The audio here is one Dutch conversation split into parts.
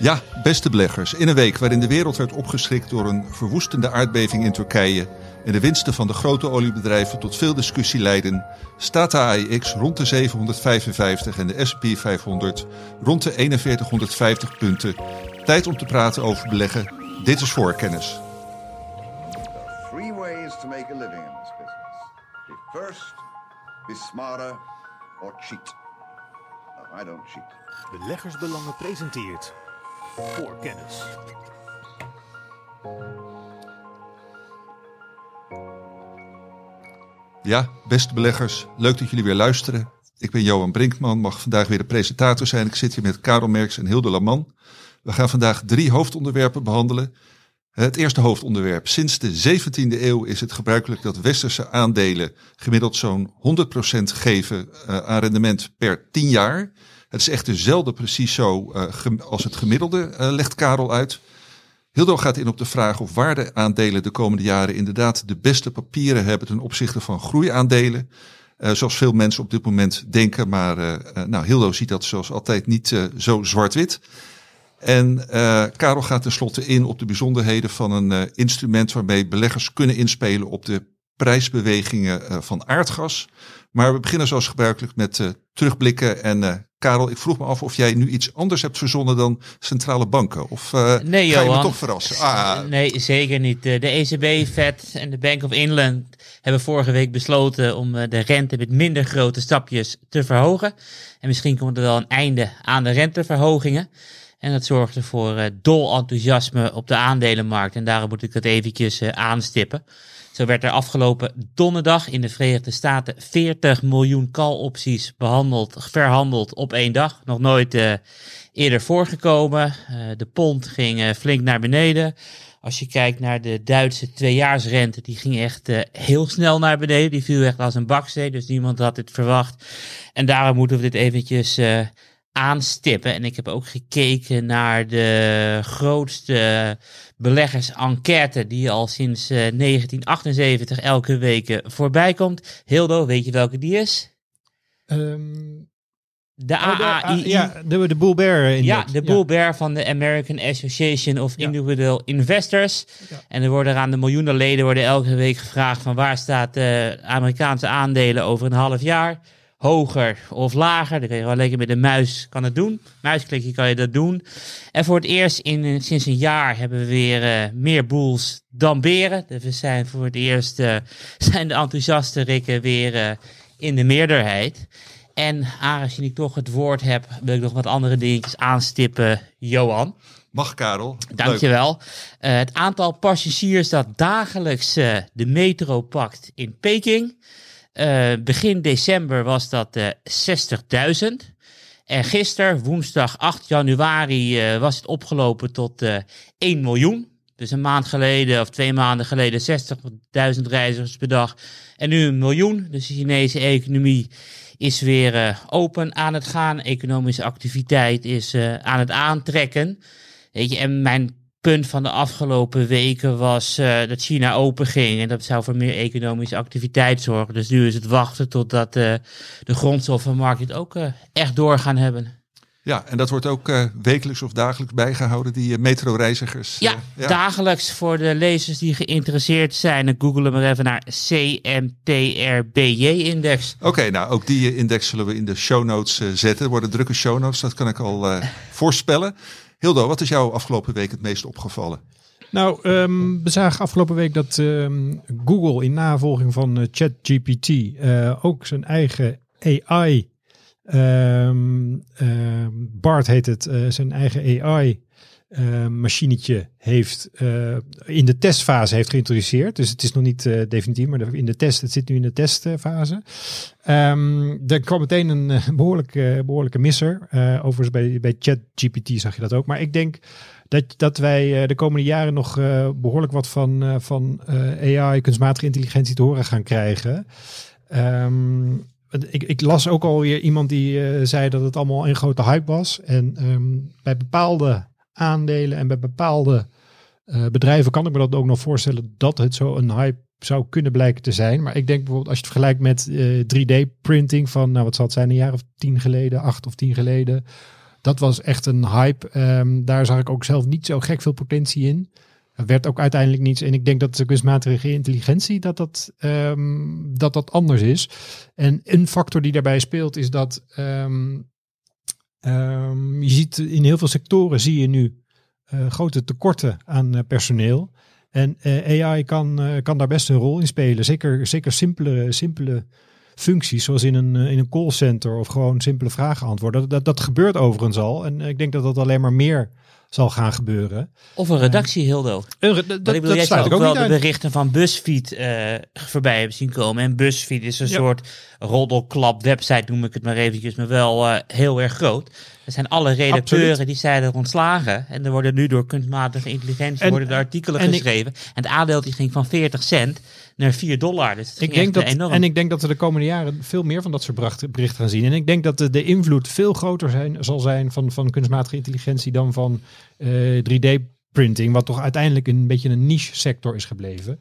Ja, beste beleggers. In een week waarin de wereld werd opgeschrikt door een verwoestende aardbeving in Turkije en de winsten van de grote oliebedrijven tot veel discussie leiden, staat de AIX rond de 755 en de S&P 500 rond de 4150 punten. Tijd om te praten over beleggen. Dit is voorkennis. Three ways to make a living in this business. Be first, be smarter, or cheat. No, I don't cheat. Beleggersbelangen presenteert voor kennis. Ja, beste beleggers, leuk dat jullie weer luisteren. Ik ben Johan Brinkman, mag vandaag weer de presentator zijn. Ik zit hier met Karel Merks en Hilde Laman. We gaan vandaag drie hoofdonderwerpen behandelen. Het eerste hoofdonderwerp. Sinds de 17e eeuw is het gebruikelijk dat westerse aandelen gemiddeld zo'n 100% geven uh, aan rendement per 10 jaar. Het is echt zelden precies zo uh, als het gemiddelde, uh, legt Karel uit. Hildo gaat in op de vraag of waardeaandelen de komende jaren inderdaad de beste papieren hebben ten opzichte van groeiaandelen. Uh, zoals veel mensen op dit moment denken. Maar nou, Hildo ziet dat zoals altijd niet zo zwart-wit. En Karel gaat tenslotte in op de bijzonderheden van een instrument waarmee beleggers kunnen inspelen op de prijsbewegingen van aardgas. Maar we beginnen zoals gebruikelijk met terugblikken en Karel, ik vroeg me af of jij nu iets anders hebt verzonnen dan centrale banken. Of uh, nee, ga je me toch verrassen? Ah. Nee, zeker niet. De ECB, Fed en de Bank of England hebben vorige week besloten om de rente met minder grote stapjes te verhogen. En misschien komt er wel een einde aan de renteverhogingen. En dat zorgde voor dol enthousiasme op de aandelenmarkt. En daarom moet ik dat eventjes aanstippen. Zo werd er afgelopen donderdag in de Verenigde Staten 40 miljoen call-opties behandeld, verhandeld op één dag. Nog nooit uh, eerder voorgekomen. Uh, de pond ging uh, flink naar beneden. Als je kijkt naar de Duitse tweejaarsrente, die ging echt heel snel naar beneden. Die viel echt als een baksteen, dus niemand had dit verwacht. En daarom moeten we dit eventjes aanstippen. En ik heb ook gekeken naar de grootste beleggersenquête die al sinds uh, 1978 elke week voorbij komt. Hildo, weet je welke die is? Um, de oh, AAI. De, ja, de, de Bull Bear index. Ja, de Bull ja. Bear van de American Association of Individual. Investors. Ja. En er worden aan de miljoenen leden worden elke week gevraagd van waar staat de Amerikaanse aandelen over een half jaar hoger of lager. Dan kun je gewoon lekker met de muis kan het doen. Muisklikje kan je dat doen. En voor het eerst in, sinds een jaar hebben we weer uh, meer boels dan beren. Dus we zijn voor het eerst, uh, zijn de enthousiaste rikken weer uh, in de meerderheid. En aangezien ik toch het woord heb, wil ik nog wat andere dingetjes aanstippen, Johan. Mag Karel. Dankjewel. Uh, het aantal passagiers dat dagelijks de metro pakt in Peking. Uh, begin december was dat uh, 60.000. En gisteren, woensdag 8 januari, uh, was het opgelopen tot 1 miljoen. Dus een maand geleden of twee maanden geleden 60.000 reizigers per dag. En nu een miljoen. Dus de Chinese economie is weer open aan het gaan. Economische activiteit is aan het aantrekken. Weet je, en mijn punt van de afgelopen weken was uh, dat China open ging. En dat zou voor meer economische activiteit zorgen. Dus nu is het wachten totdat uh, de grondstoffenmarkt het ook uh, echt door gaan hebben. Ja, en dat wordt ook wekelijks of dagelijks bijgehouden, die metroreizigers. Ja, ja, dagelijks voor de lezers die geïnteresseerd zijn. Google maar even naar CMTRBJ-index. Oké, okay, nou ook die index zullen we in de show notes zetten. Er worden drukke show notes, dat kan ik al voorspellen. Hildo, wat is jou afgelopen week het meest opgevallen? Nou, um, we zagen afgelopen week dat um, Google in navolging van uh, ChatGPT uh, ook zijn eigen AI, um, Bart heet het, uh, zijn eigen AI uh, machinetje heeft uh, in de testfase heeft geïntroduceerd. Dus het is nog niet uh, definitief, maar in de test, het zit nu in de testfase. Um, er kwam meteen een behoorlijke, behoorlijke misser. overigens bij, bij ChatGPT zag je dat ook. Maar ik denk dat, dat wij de komende jaren nog behoorlijk wat van, van AI, kunstmatige intelligentie, te horen gaan krijgen. Um, ik, ik, las ook alweer iemand die zei dat het allemaal een grote hype was. En um, bij bepaalde aandelen en bij bepaalde uh, bedrijven kan ik me dat ook nog voorstellen dat het zo een hype zou kunnen blijken te zijn. Maar ik denk bijvoorbeeld als je het vergelijkt met uh, 3D-printing van, nou wat zal het zijn, een jaar of tien geleden, acht of tien geleden. Dat was echt een hype. Ehm, daar zag ik ook zelf niet zo gek veel potentie in. Er werd ook uiteindelijk niets. En ik denk dat de kunstmatige intelligentie dat dat, ehm, dat dat anders is. En een factor die daarbij speelt is dat ehm, ehm, je ziet in heel veel sectoren zie je nu eh, grote tekorten aan eh, personeel. En eh, AI kan, kan daar best een rol in spelen. Zeker, zeker simpele, simpele functies, zoals in een, in een callcenter of gewoon simpele vragen antwoorden. Dat, dat gebeurt overigens al. En ik denk dat dat alleen maar meer zal gaan gebeuren. Of een redactie, Hildo. En re- dat, dat, ik bedoel, jij sluit ook ook wel de berichten van BuzzFeed eh, voorbij hebben zien komen. En BuzzFeed is een Ja. soort roddelklap website, noem ik het maar eventjes, maar wel eh, heel erg groot. Er zijn alle redacteuren die zeiden er ontslagen. En er worden nu door kunstmatige intelligentie worden de artikelen geschreven. En het aandeel die ging van 40 cent naar 4 dollar. Dus ik denk dat, enorm. En ik denk dat we de komende jaren veel meer van dat soort berichten gaan zien. En ik denk dat de, de invloed veel groter zijn, zal zijn van, van kunstmatige intelligentie dan van eh, 3D printing, wat toch uiteindelijk een beetje een niche sector is gebleven.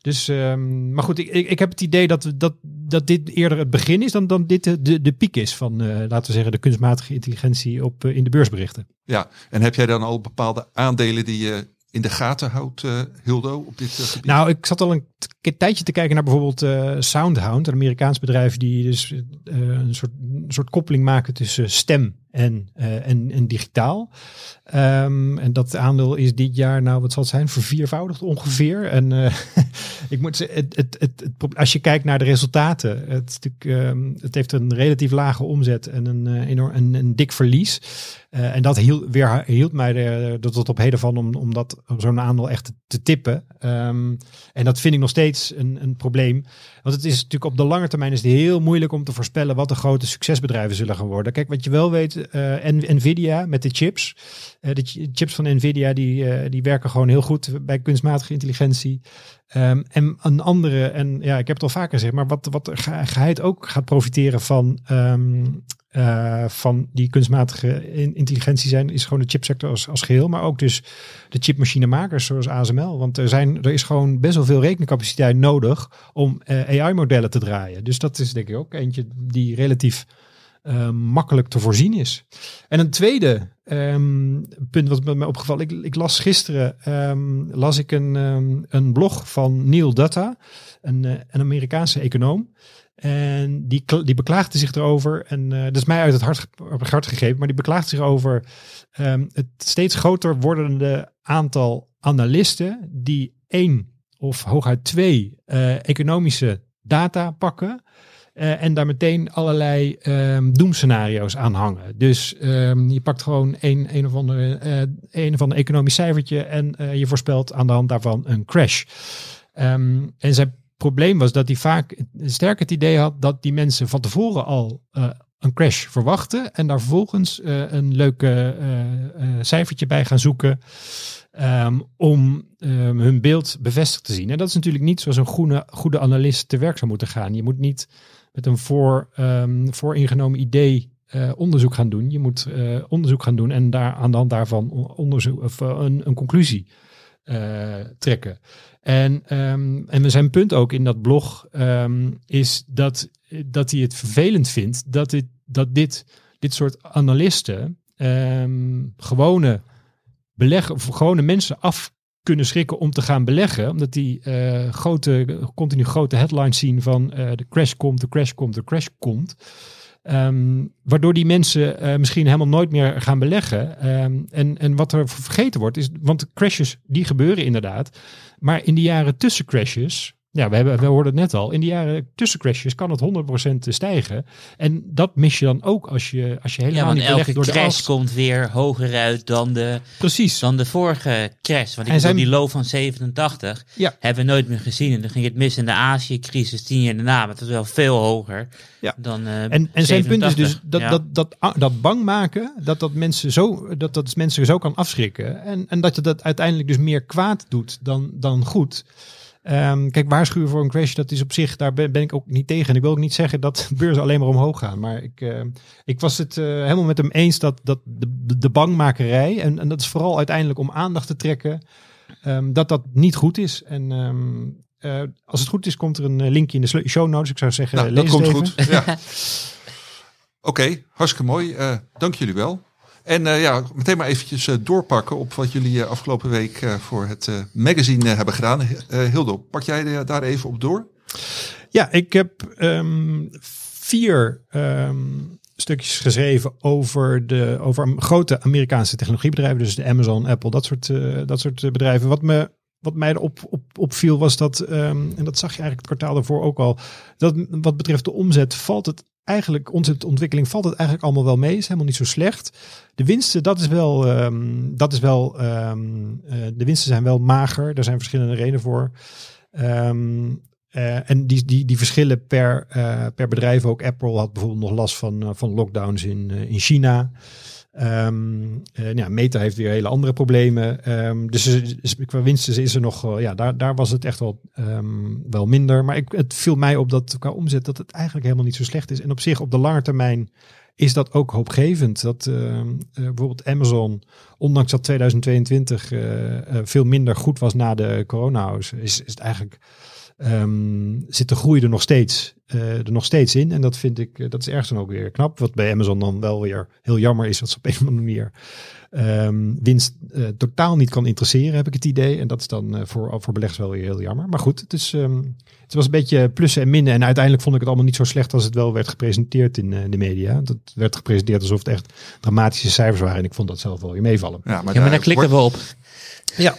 Dus, ehm, maar goed, ik, ik, heb het idee dat, dat, dat dit eerder het begin is dan, dan dit de, de piek is van, eh, laten we zeggen, de kunstmatige intelligentie op, eh, in de beursberichten. Ja, en heb jij dan al bepaalde aandelen die je in de gaten houdt, uh, Hildo, op dit gebied? Nou, ik zat al een t- tijdje te kijken naar bijvoorbeeld eh, Soundhound, een Amerikaans bedrijf die dus eh, een, soort, een soort koppeling maken tussen stem en, eh, en, en digitaal. Ehm, en dat aandeel is dit jaar, nou wat zal het zijn, verviervoudigd ongeveer. En ik moet het, het, het, als je kijkt naar de resultaten, het, ehm, het heeft een relatief lage omzet en een, enorm, een, een dik verlies. En dat hield, weer, hield mij er tot op heden van om, om dat zo'n aandeel echt te, te tippen. Ehm, en dat vind ik nog steeds een, een probleem. Want het is natuurlijk op de lange termijn is het heel moeilijk om te voorspellen wat de grote succesbedrijven zullen gaan worden. Kijk, wat je wel weet, eh, en Nvidia met de chips. eh, de ch- chips van Nvidia die, eh, die werken gewoon heel goed bij kunstmatige intelligentie. Ehm, en een andere, en ja, ik heb het al vaker gezegd, maar wat, wat ge- geheid ook gaat profiteren van, ehm, eh, van die kunstmatige in- intelligentie zijn, is gewoon de chipsector als, als geheel, maar ook dus de chipmachinemakers zoals ASML. Want er, zijn, er is gewoon best wel veel rekencapaciteit nodig om eh, AI-modellen te draaien. Dus dat is denk ik ook eentje die relatief eh, makkelijk te voorzien is. En een tweede ehm, punt wat me opgevallen, ik, ik las gisteren ehm, las ik een, ehm, een blog van Neil Dutta, een, een Amerikaanse econoom. En die, die beklaagde zich erover. En eh, dat is mij uit het hart, gegeven. Maar die beklaagde zich over ehm, het steeds groter wordende aantal analisten. die één of hooguit twee eh, economische data pakken. eh, en daar meteen allerlei ehm doemscenario's aan hangen. Dus ehm, je pakt gewoon een, een, of andere, een of ander economisch cijfertje. en je voorspelt aan de hand daarvan een crash. En zijn probleem was dat hij vaak sterk het idee had dat die mensen van tevoren al eh, een crash verwachten en daar vervolgens eh, een leuke eh, cijfertje bij gaan zoeken ehm, om ehm, hun beeld bevestigd te zien. En dat is natuurlijk niet zoals een goede, goede analist te werk zou moeten gaan. Je moet niet met een voor, ehm, vooringenomen idee onderzoek gaan doen. Je moet onderzoek gaan doen en daar, aan de hand daarvan onderzoek, of, een, een conclusie trekken. En, ehm, en zijn punt ook in dat blog ehm, is dat, dat hij het vervelend vindt dat dit, dat dit, dit soort analisten ehm, gewone beleggen, gewone mensen af kunnen schrikken om te gaan beleggen. Omdat die eh, grote, continu grote headlines zien van eh, de crash komt, de crash komt, de crash komt. Waardoor die mensen eh, misschien helemaal nooit meer gaan beleggen. En, en wat er vergeten wordt, is, want crashes die gebeuren inderdaad. Maar in de jaren tussen crashes, ja, we, hebben, we hoorden het net al, in de jaren tussen crashes kan het 100% stijgen. En dat mis je dan ook als je, als je helemaal niet elke door de crash as. komt weer hoger uit dan de, Precies. dan de vorige crash. Want ik bedoel, zijn- die low van 87 Ja. hebben we nooit meer gezien. En dan ging het mis in de Azië-crisis tien jaar daarna. Maar het was wel veel hoger Ja. dan eh En, en zijn punt is dus 87. dat, Ja. dat, dat, dat bang maken, dat dat mensen zo, dat dat mensen zo kan afschrikken. En, en dat je dat uiteindelijk dus meer kwaad doet dan, dan goed. Ehm, kijk, waarschuwen voor een crash, dat is op zich, daar ben, ben ik ook niet tegen. En ik wil ook niet zeggen dat beurzen alleen maar omhoog gaan. Maar ik, eh, ik was het eh, helemaal met hem eens dat, dat de, de, bangmakerij, en, en dat is vooral uiteindelijk om aandacht te trekken, ehm, dat dat niet goed is. En ehm, eh, als het goed is, komt er een eh, linkje in de show notes. Ik zou zeggen, Nou, lees dat komt even. goed. Ja. Oké, hartstikke mooi. Dank jullie wel. En eh, ja, meteen maar eventjes eh, doorpakken op wat jullie eh, afgelopen week voor het magazine hebben gedaan. Hildo, pak jij daar even op door? Ja, ik heb ehm, vier ehm, stukjes geschreven over, de, over grote Amerikaanse technologiebedrijven. Dus de Amazon, Apple, dat soort, dat soort bedrijven. Wat, me, wat mij erop op, opviel was dat, ehm, en dat zag je eigenlijk het kwartaal daarvoor ook al, dat wat betreft de omzet valt het eigenlijk, omzetontwikkeling valt het eigenlijk allemaal wel mee. Is helemaal niet zo slecht. De winsten, dat is wel, ehm, dat is wel ehm, eh, de winsten zijn wel mager. Daar zijn verschillende redenen voor. Ehm, eh, en die, die, die verschillen per, eh, per bedrijf ook. Apple had bijvoorbeeld nog last van, van lockdowns in, in China. Ehm, eh, nou ja, Meta heeft weer hele andere problemen. Ehm, dus qua winsten is er nog, eh, ja, daar, daar was het echt wel, ehm, wel minder. Maar ik, het viel mij op dat qua omzet dat het eigenlijk helemaal niet zo slecht is. En op zich op de lange termijn is dat ook hoopgevend. Dat eh, bijvoorbeeld Amazon, ondanks dat 2022 eh, eh, veel minder goed was na de corona, is, is het eigenlijk ehm, zit de groei er nog steeds, eh, er nog steeds in. En dat vind ik, eh, dat is ergens dan ook weer knap. Wat bij Amazon dan wel weer heel jammer is, dat ze op een of andere manier ehm, winst eh, totaal niet kan interesseren, heb ik het idee. En dat is dan eh, voor, voor beleggers wel weer heel jammer. Maar goed, het, is, ehm, het was een beetje plussen en minnen. En uiteindelijk vond ik het allemaal niet zo slecht als het wel werd gepresenteerd in eh, de media. Dat werd gepresenteerd alsof het echt dramatische cijfers waren. En ik vond dat zelf wel weer meevallen. Ja, maar, Ja, maar daar daar klikken we op. Ja,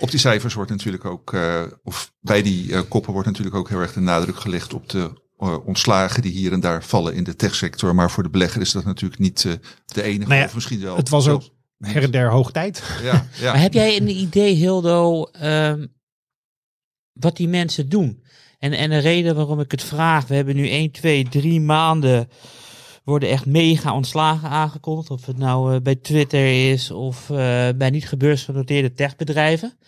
Op die cijfers wordt natuurlijk ook, eh, of bij die eh, koppen wordt natuurlijk ook heel erg de nadruk gelegd op de eh, ontslagen die hier en daar vallen in de techsector. Maar voor de belegger is dat natuurlijk niet de enige. Nou ja, of misschien wel. het was ook her en der hoog tijd. Ja, ja. Maar heb jij een idee, Hildo, ehm, wat die mensen doen? En, en de reden waarom ik het vraag, we hebben nu 1, 2, 3 maanden worden echt mega ontslagen aangekondigd. Of het nou eh, bij Twitter is of eh, bij niet gebeursgenoteerde techbedrijven.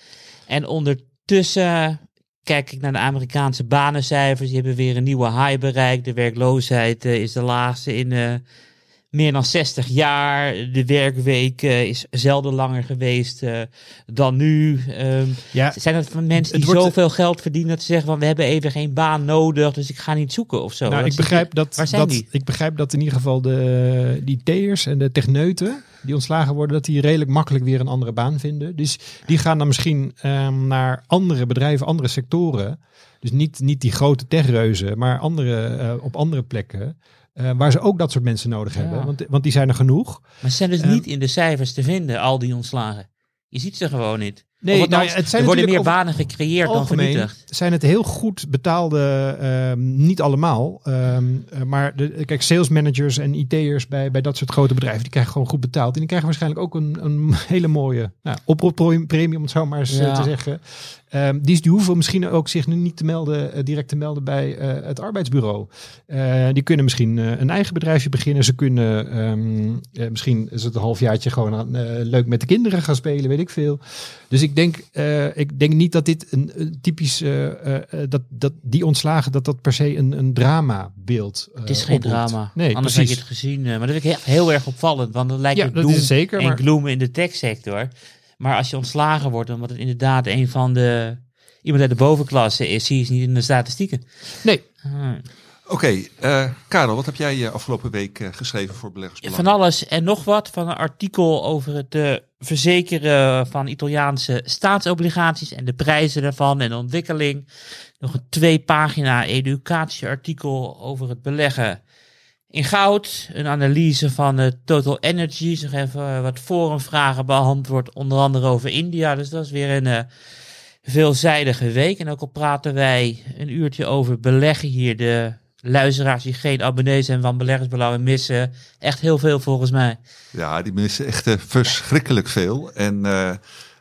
En ondertussen kijk ik naar de Amerikaanse banencijfers. Die hebben weer een nieuwe high bereikt. De werkloosheid eh, is de laagste in meer dan 60 jaar. De werkweek eh, is zelden langer geweest eh, dan nu. Ehm, Ja, zijn dat van mensen Het die wordt- zoveel geld verdienen dat ze zeggen van we hebben even geen baan nodig, dus ik ga niet zoeken of zo? Nou, ik begrijp dat, Waar zijn dat die? ik begrijp dat in ieder geval de die en de techneuten die ontslagen worden, dat die redelijk makkelijk weer een andere baan vinden. Dus die gaan dan misschien ehm, naar andere bedrijven, andere sectoren. Dus niet, niet die grote techreuzen, maar andere, eh, op andere plekken. Eh, waar ze ook dat soort mensen nodig Ja. hebben. Want, want die zijn er genoeg. Maar ze zijn dus Ehm, niet in de cijfers te vinden, al die ontslagen. Je ziet ze gewoon niet. Nee, althans, nou ja, het zijn er worden meer banen gecreëerd dan vernietigd. zijn het heel goed betaalde, ehm, niet allemaal, ehm, eh, maar de, kijk, sales managers en IT'ers bij, bij dat soort grote bedrijven, die krijgen gewoon goed betaald. En die krijgen waarschijnlijk ook een, een hele mooie nou, oproeppremie, om het zo maar eens eh, Ja. te zeggen. Ehm, die, die hoeven misschien ook zich nu niet te melden, eh, direct te melden bij het arbeidsbureau. Die kunnen misschien een eigen bedrijfje beginnen. Ze kunnen misschien is het een halfjaartje gewoon aan, leuk met de kinderen gaan spelen, weet ik veel. Dus ik denk, eh, ik denk niet dat dit een, een typisch, eh, eh, dat, dat die ontslagen, dat dat per se een, een dramabeeld uh, Het is geen drama. Nee, Anders precies. had je het gezien. maar dat vind ik heel, heel erg opvallend. Want dan lijkt Ja, het dat is zeker. en Maar, gloom in de techsector. Maar als je ontslagen wordt, omdat het inderdaad een van de... Iemand uit de bovenklasse is, zie je niet in de statistieken. nee, Ah. Oké, eh, Karel, wat heb jij eh, afgelopen week eh, geschreven voor Beleggersbelang? Van alles en nog wat. Van een artikel over het verzekeren van Italiaanse staatsobligaties en de prijzen daarvan en ontwikkeling. Nog een twee pagina educatieartikel over het beleggen in goud. Een analyse van uh, Total Energy. Nog even uh, wat forumvragen beantwoord, onder andere over India. Dus dat is weer een uh, veelzijdige week. En ook al praten wij een uurtje over beleggen hier, de luisteraars die geen abonnees zijn van beleggersbelangen missen echt heel veel volgens mij. Ja, die missen echt uh, verschrikkelijk veel. En uh,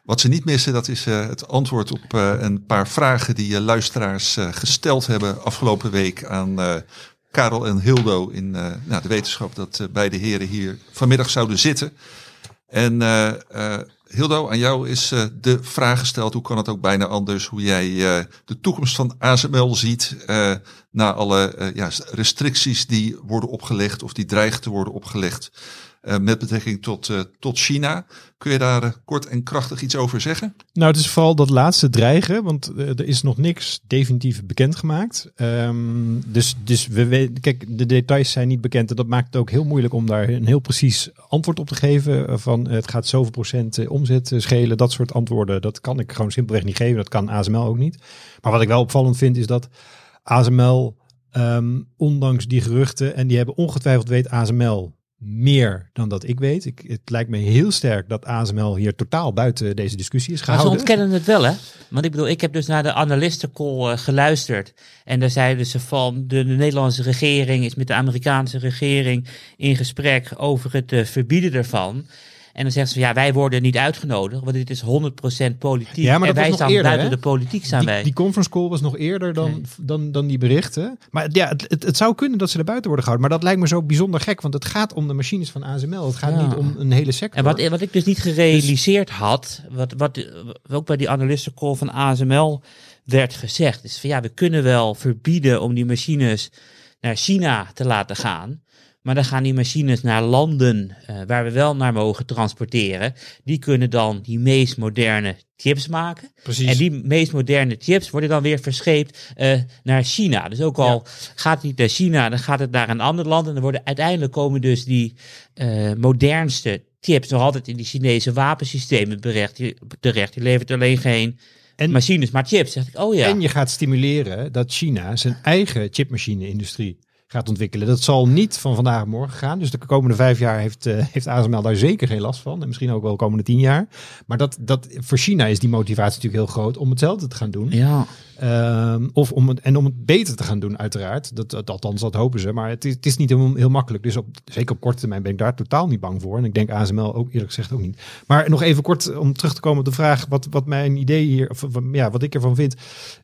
wat ze niet missen, dat is uh, het antwoord op een paar vragen die luisteraars gesteld hebben afgelopen week aan Karel en Hildo in nou, de wetenschap dat beide heren hier vanmiddag zouden zitten. En Hildo, aan jou is uh, de vraag gesteld, hoe kan het ook bijna anders, hoe jij uh, de toekomst van ASML ziet uh, na alle ja, restricties die worden opgelegd of die dreigen te worden opgelegd eh, met betrekking tot, eh, tot China. Kun je daar eh, kort en krachtig iets over zeggen? Nou, het is vooral dat laatste dreigen, want er is nog niks definitief bekendgemaakt. Ehm dus, dus we kijk, de details zijn niet bekend en dat maakt het ook heel moeilijk om daar een heel precies antwoord op te geven. Van het gaat zoveel procent omzet schelen, dat soort antwoorden, dat kan ik gewoon simpelweg niet geven. Dat kan ASML ook niet. Maar wat ik wel opvallend vind is dat ASML, ehm, ondanks die geruchten, en die hebben ongetwijfeld weet ASML meer dan dat ik weet. Ik, het lijkt me heel sterk dat ASML hier totaal buiten deze discussie is Maar ze gehouden. ontkennen het wel, hè? Want ik bedoel, ik heb dus naar de analistencall eh, geluisterd. En daar zeiden ze van, de, de Nederlandse regering is met de Amerikaanse regering in gesprek over het eh, verbieden ervan. En dan zeggen ze, ja, wij worden niet uitgenodigd, want dit is 100% politiek. Ja, maar en wij nog staan eerder, buiten hè? de politiek, zijn die, wij. die conference call was nog eerder dan, dan, dan die berichten. Maar ja, het, het, het zou kunnen dat ze er buiten worden gehouden. Maar dat lijkt me zo bijzonder gek, want het gaat om de machines van ASML. Het gaat Ja. niet om een hele sector. En wat, wat ik dus niet gerealiseerd had, wat, wat ook bij die analistencall van ASML werd gezegd, is van ja, we kunnen wel verbieden om die machines naar China te laten gaan. Maar dan gaan die machines naar landen eh, waar we wel naar mogen transporteren. Die kunnen dan die meest moderne chips maken. Precies. En die meest moderne chips worden dan weer verscheept eh, naar China. Dus ook al gaat het niet naar China, dan gaat het naar een ander land. En dan worden uiteindelijk komen dus die eh, modernste chips nog altijd in die Chinese wapensystemen terecht. Je, terecht. Je levert alleen geen En- machines, maar chips. Zeg ik, oh ja. En je gaat stimuleren dat China zijn eigen chipmachine-industrie gaat ontwikkelen. Dat zal niet van vandaag op morgen gaan. Dus de komende vijf jaar heeft, eh, heeft ASML daar zeker geen last van. En misschien ook wel de komende tien jaar. Maar dat, dat, voor China is die motivatie natuurlijk heel groot om hetzelfde te gaan doen. ja. Ehm, of om het, en om het beter te gaan doen, uiteraard. Dat, dat, althans, dat hopen ze. Maar het is, het is niet heel, heel makkelijk. Dus op, zeker op korte termijn ben ik daar totaal niet bang voor. En ik denk ASML ook eerlijk gezegd ook niet. Maar nog even kort om terug te komen op de vraag wat, wat mijn idee hier, of of, ja, wat ik ervan vind.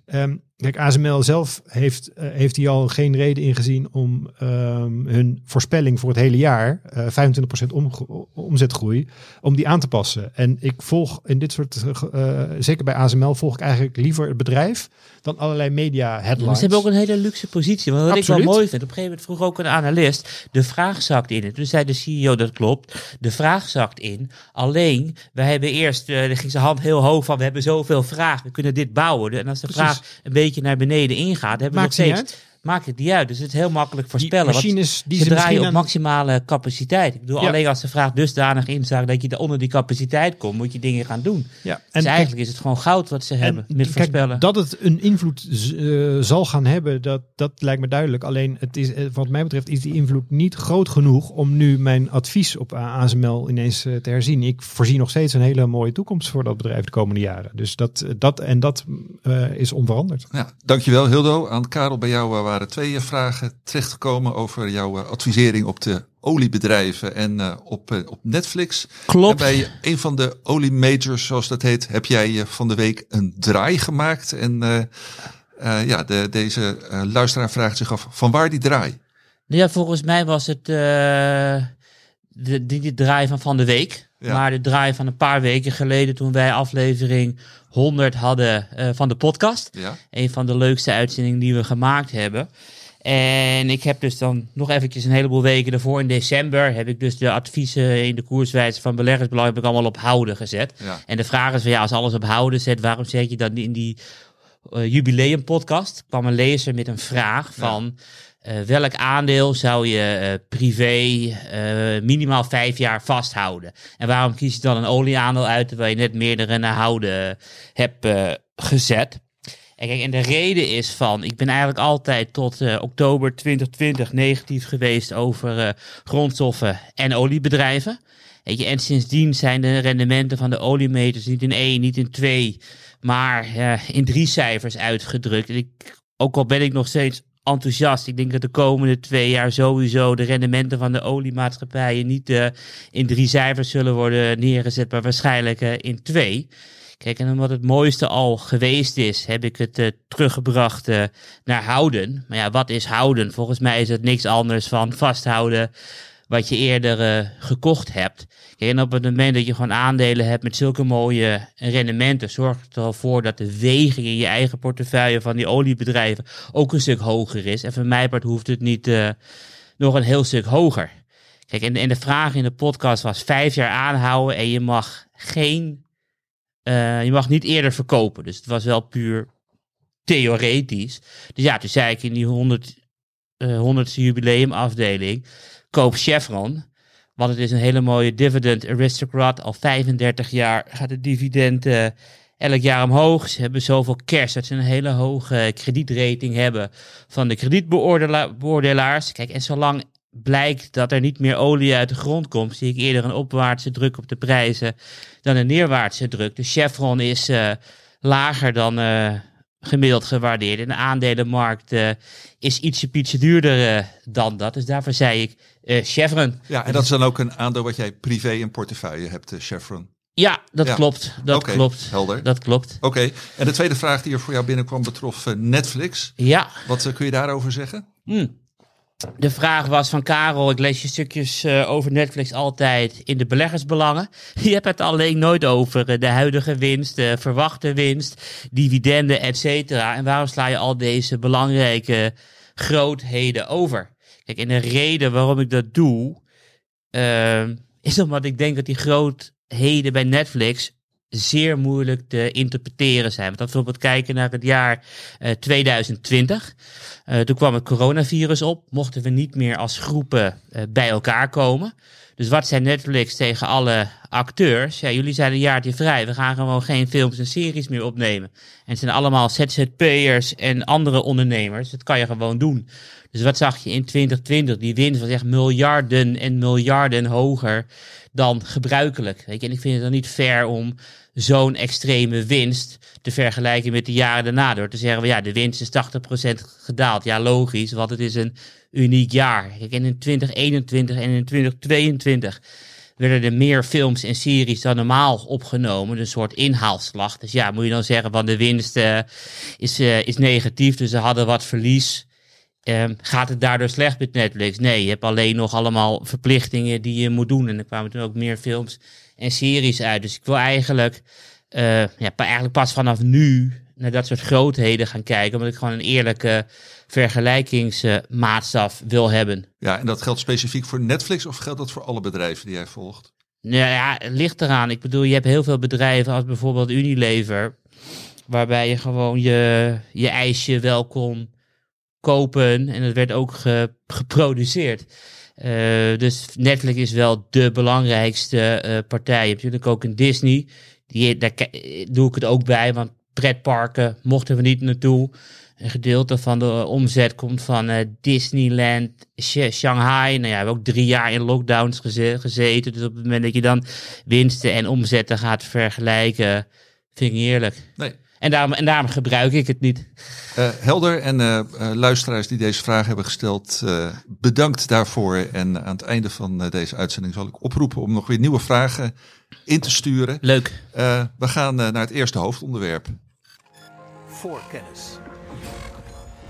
Ehm, kijk, ASML zelf heeft, eh, heeft hier al geen reden ingezien om ehm, hun voorspelling voor het hele jaar, eh 25% omge- omzetgroei, om die aan te passen. En ik volg in dit soort, eh, zeker bij ASML, volg ik eigenlijk liever het bedrijf dan allerlei media headlines. maar ze hebben ook een hele luxe positie. Want wat ik wel mooi vind, op een gegeven moment vroeg ook een analist, de vraag zakt in. En toen zei de CEO, dat klopt, de vraag zakt in. Alleen, wij hebben eerst, er ging zijn hand heel hoog van, we hebben zoveel vraag, we kunnen dit bouwen. En als de Precies. vraag een beetje naar beneden ingaat, hebben Maakt we nog steeds... Maakt het niet uit. Dus het is heel makkelijk Die voorspellen. want machines die ze ze draaien op aan- maximale capaciteit. Ik bedoel, Ja. alleen als de vraag dusdanig inzakt dat je onder die capaciteit komt, moet je dingen gaan doen. Ja, dus eigenlijk is het gewoon goud wat ze hebben met kijk, voorspellen. dat het een invloed eh, zal gaan hebben, dat, dat lijkt me duidelijk. Alleen, het is, eh, wat mij betreft, is die invloed niet groot genoeg om nu mijn advies op ASML ineens eh, te herzien. Ik voorzie nog steeds een hele mooie toekomst voor dat bedrijf de komende jaren. Dus dat, dat en dat eh, is onveranderd. Ja, dankjewel Hildo. Aan Karel, bij jou waren twee eh, vragen terechtgekomen over jouw eh, advisering op de oliebedrijven en eh, op, op Netflix. Klopt. En bij een van de olie majors, zoals dat heet, heb jij van de week een draai gemaakt. En ja, de, deze luisteraar vraagt zich af van waar die draai? Ja, volgens mij was het de, die, die draai van van de week. Ja. Maar de draai van een paar weken geleden toen wij aflevering 100 hadden eh, van de podcast. Ja, Een van de leukste uitzendingen die we gemaakt hebben. En ik heb dus dan nog eventjes een heleboel weken ervoor in december heb ik dus de adviezen in de koerswijze van beleggersbelang heb ik allemaal op houden gezet. ja. En de vraag is van ja, als alles op houden zet, waarom zet je dan in die eh, jubileum podcast? kwam een lezer met een vraag van eh, welk aandeel zou je eh, privé eh, minimaal vijf jaar vasthouden? En waarom kies je dan een olieaandeel uit terwijl je net meerdere naar houden hebt gezet? En kijk, en de reden is van, ik ben eigenlijk altijd tot oktober 2020 negatief geweest over grondstoffen en oliebedrijven. Weet je, en sindsdien zijn de rendementen van de oliemeters niet in één, niet in twee, maar in drie cijfers uitgedrukt. En ik, ook al ben ik nog steeds enthousiast, ik denk dat de komende twee jaar sowieso de rendementen van de oliemaatschappijen niet eh, in drie cijfers zullen worden neergezet, maar waarschijnlijk eh, in twee. Kijk, en omdat het mooiste al geweest is, heb ik het eh, teruggebracht naar houden. Maar ja, wat is houden? Volgens mij is het niks anders van vasthouden wat je eerder eh, gekocht hebt. En op het moment dat je gewoon aandelen hebt met zulke mooie rendementen, zorgt het er al voor dat de weging in je eigen portefeuille van die oliebedrijven ook een stuk hoger is. En van mij hoeft het niet eh, nog een heel stuk hoger. Kijk, en, de vraag in de podcast was vijf jaar aanhouden en je mag geen, eh, je mag niet eerder verkopen. Dus het was wel puur theoretisch. Dus ja, toen zei ik in die 100, eh 100ste jubileumafdeling, koop Chevron. Want het is een hele mooie dividend aristocrat. Al 35 jaar gaat de dividend eh, elk jaar omhoog. Ze hebben zoveel cash dat ze een hele hoge kredietrating hebben van de kredietbeoordelaars. Kijk, en zolang blijkt dat er niet meer olie uit de grond komt, zie ik eerder een opwaartse druk op de prijzen dan een neerwaartse druk. De Chevron is eh, lager dan eh, gemiddeld gewaardeerd. En de aandelenmarkt eh, is ietsje pietje duurder eh, dan dat. Dus daarvoor zei ik eh, Chevron. Ja, en dat is dan ook een aandeel wat jij privé in portefeuille hebt, Chevron. Ja, dat Ja. klopt. Dat klopt. helder. Dat klopt. Oké, en de tweede vraag die er voor jou binnenkwam betrof Netflix. Ja. Wat kun je daarover zeggen? Hmm. De vraag was van Karel, ik lees je stukjes eh, over Netflix altijd in de beleggersbelangen. Je hebt het alleen nooit over eh, de huidige winst, de verwachte winst, dividenden, et cetera. En waarom sla je al deze belangrijke grootheden over? Kijk, en de reden waarom ik dat doe, eh, is omdat ik denk dat die grootheden bij Netflix zeer moeilijk te interpreteren zijn. Want als we bijvoorbeeld kijken naar het jaar eh, 2020, eh, toen kwam het coronavirus op, mochten we niet meer als groepen eh, bij elkaar komen. Dus wat zei Netflix tegen alle acteurs? Ja, jullie zijn een jaartje vrij, we gaan gewoon geen films en series meer opnemen. En het zijn allemaal ZZP'ers en andere ondernemers, dat kan je gewoon doen. Dus wat zag je in 2020? Die winst was echt miljarden en miljarden hoger dan gebruikelijk. Weet je? En ik vind het dan niet fair om zo'n extreme winst te vergelijken met de jaren daarna. Door te zeggen, ja, de winst is 80% gedaald. Ja, logisch, want het is een uniek jaar. En in 2021 en in 2022 werden er meer films en series dan normaal opgenomen. Een soort inhaalslag. Dus ja, moet je dan zeggen van de winst eh, is, eh, is negatief. Dus ze hadden wat verlies. Ehm, gaat het daardoor slecht met Netflix? Nee, je hebt alleen nog allemaal verplichtingen die je moet doen. En er kwamen toen ook meer films en series uit. Dus ik wil eigenlijk, eh, ja, eigenlijk pas vanaf nu naar dat soort grootheden gaan kijken. Omdat ik gewoon een eerlijke vergelijkingsmaatstaf wil hebben. Ja, en dat geldt specifiek voor Netflix of geldt dat voor alle bedrijven die jij volgt? Nou ja, het ligt eraan. Ik bedoel, je hebt heel veel bedrijven als bijvoorbeeld Unilever. Waarbij je gewoon je, je ijsje wel kon kopen. En het werd ook ge- geproduceerd. Eh, dus Netflix is wel de belangrijkste eh, partij. Je hebt natuurlijk ook een Disney. Die, daar doe ik het ook bij, want pretparken mochten we niet naartoe. Een gedeelte van de omzet komt van eh, Disneyland, Sh- Shanghai. Nou ja, we hebben ook drie jaar in lockdowns geze- gezeten. Dus op het moment dat je dan winsten en omzetten gaat vergelijken, vind ik niet eerlijk. Nee. En daarom, en daarom gebruik ik het niet. Eh, helder en eh, eh, luisteraars die deze vraag hebben gesteld, eh, bedankt daarvoor. En aan het einde van deze uitzending zal ik oproepen om nog weer nieuwe vragen in te sturen. Leuk. Eh, we gaan naar het eerste hoofdonderwerp. Voor kennis.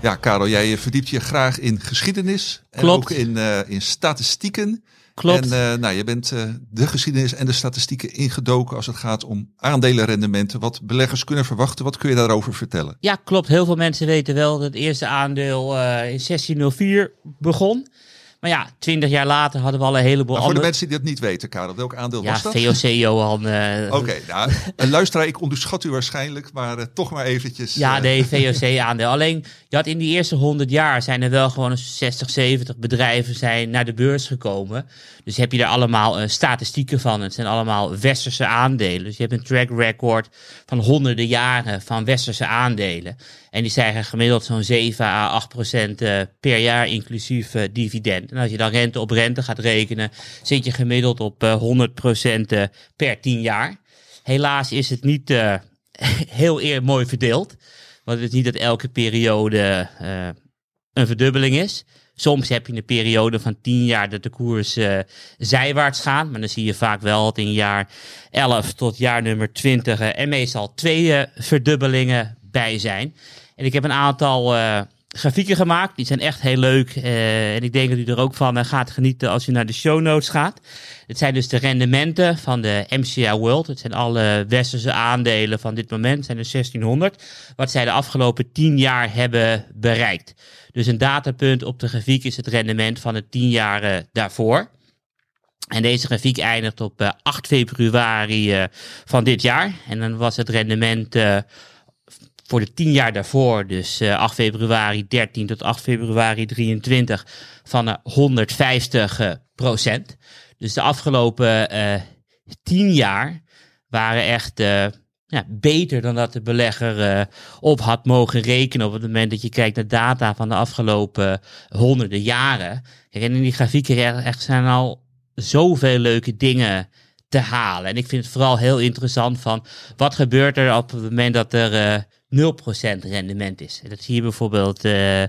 Ja, Karel, jij verdiept je graag in geschiedenis en Klopt. ook in, eh, in statistieken. Klopt. En eh, nou, je bent eh, de geschiedenis en de statistieken ingedoken als het gaat om aandelenrendementen. Wat beleggers kunnen verwachten. Wat kun je daarover vertellen? Ja, klopt. Heel veel mensen weten wel dat het eerste aandeel eh, in 1604 begon. Maar ja, twintig jaar later hadden we al een heleboel Maar voor de mensen die dat niet weten, Karel, welk aandeel Ja, was dat? VOC Johan. eh, Oké, nou, luisteraar, ik onderschat u waarschijnlijk, maar eh, toch maar eventjes. Ja, eh, nee, VOC-aandeel. Alleen, je had in die eerste 100 jaar zijn er wel gewoon een 60, 70 bedrijven zijn naar de beurs gekomen. Dus heb je daar allemaal statistieken van. Het zijn allemaal westerse aandelen. Dus je hebt een track record van honderden jaren van westerse aandelen. En die stijgen gemiddeld zo'n 7 à 8 procent eh, per jaar, inclusief eh, dividend. En als je dan rente op rente gaat rekenen, zit je gemiddeld op eh 100 procent eh, per 10 jaar. Helaas is het niet heel eer mooi verdeeld. Want het is niet dat elke periode een verdubbeling is. Soms heb je een periode van 10 jaar dat de koers zijwaarts gaat. Maar dan zie je vaak wel dat in jaar 11 tot jaar nummer 20 eh, er meestal twee verdubbelingen bij zijn. En ik heb een aantal eh, grafieken gemaakt. Die zijn echt heel leuk. eh, en ik denk dat u er ook van eh, gaat genieten als u naar de show notes gaat. Het zijn dus de rendementen van de MCA World. Het zijn alle westerse aandelen van dit moment. Het zijn er 1600. Wat zij de afgelopen 10 jaar hebben bereikt. Dus een datapunt op de grafiek is het rendement van het 10 jaar daarvoor. En deze grafiek eindigt op eh, 8 februari van dit jaar. En dan was het rendement voor de 10 jaar daarvoor, dus eh, 8 februari 13 tot 8 februari 23, van eh, 150 eh, procent. Dus de afgelopen eh 10 jaar waren echt eh, ja, beter dan dat de belegger eh, op had mogen rekenen op het moment dat je kijkt naar data van de afgelopen honderden jaren. En in die grafieken echt zijn al zoveel leuke dingen te halen. En ik vind het vooral heel interessant van wat gebeurt er op het moment dat er eh 0% rendement is. Dat zie je bijvoorbeeld eh, eh,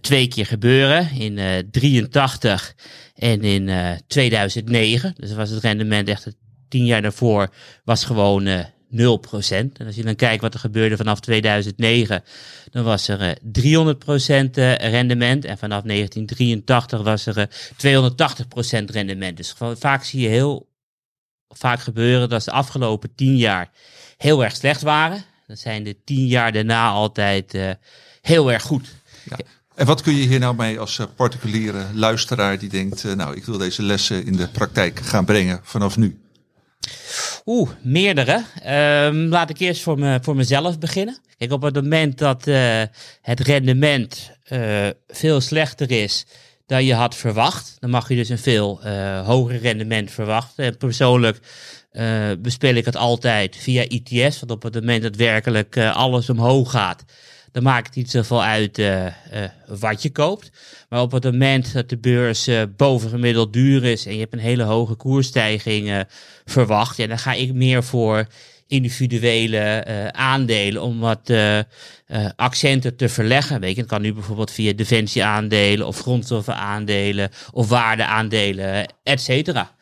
twee keer gebeuren in eh 83 en in eh 2009. Dus was het rendement echt tien jaar daarvoor was gewoon eh 0%. En als je dan kijkt wat er gebeurde vanaf 2009, dan was er eh 300% eh, rendement. En vanaf 1983 was er eh 280% rendement. Dus vaak zie je heel vaak gebeuren dat ze de afgelopen 10 jaar heel erg slecht waren. Dan zijn de 10 jaar daarna altijd eh, heel erg goed. En wat kun je hier nou mee als eh, particuliere luisteraar die denkt, eh, nou ik wil deze lessen in de praktijk gaan brengen vanaf nu? Oeh, meerdere. Ehm, laat ik eerst voor, me, voor mezelf beginnen. Kijk, op het moment dat het rendement veel slechter is dan je had verwacht, dan mag je dus een veel hoger rendement verwachten. En persoonlijk eh bespeel ik het altijd via ITS, want op het moment dat werkelijk eh, alles omhoog gaat, dan maakt het niet zoveel uit eh, wat je koopt. Maar op het moment dat de beurs bovengemiddeld duur is en je hebt een hele hoge koersstijging verwacht, dan ga ik meer voor individuele aandelen om wat accenten te verleggen. Weet je, dat kan nu bijvoorbeeld via defensieaandelen of grondstoffenaandelen of waardeaandelen, et cetera.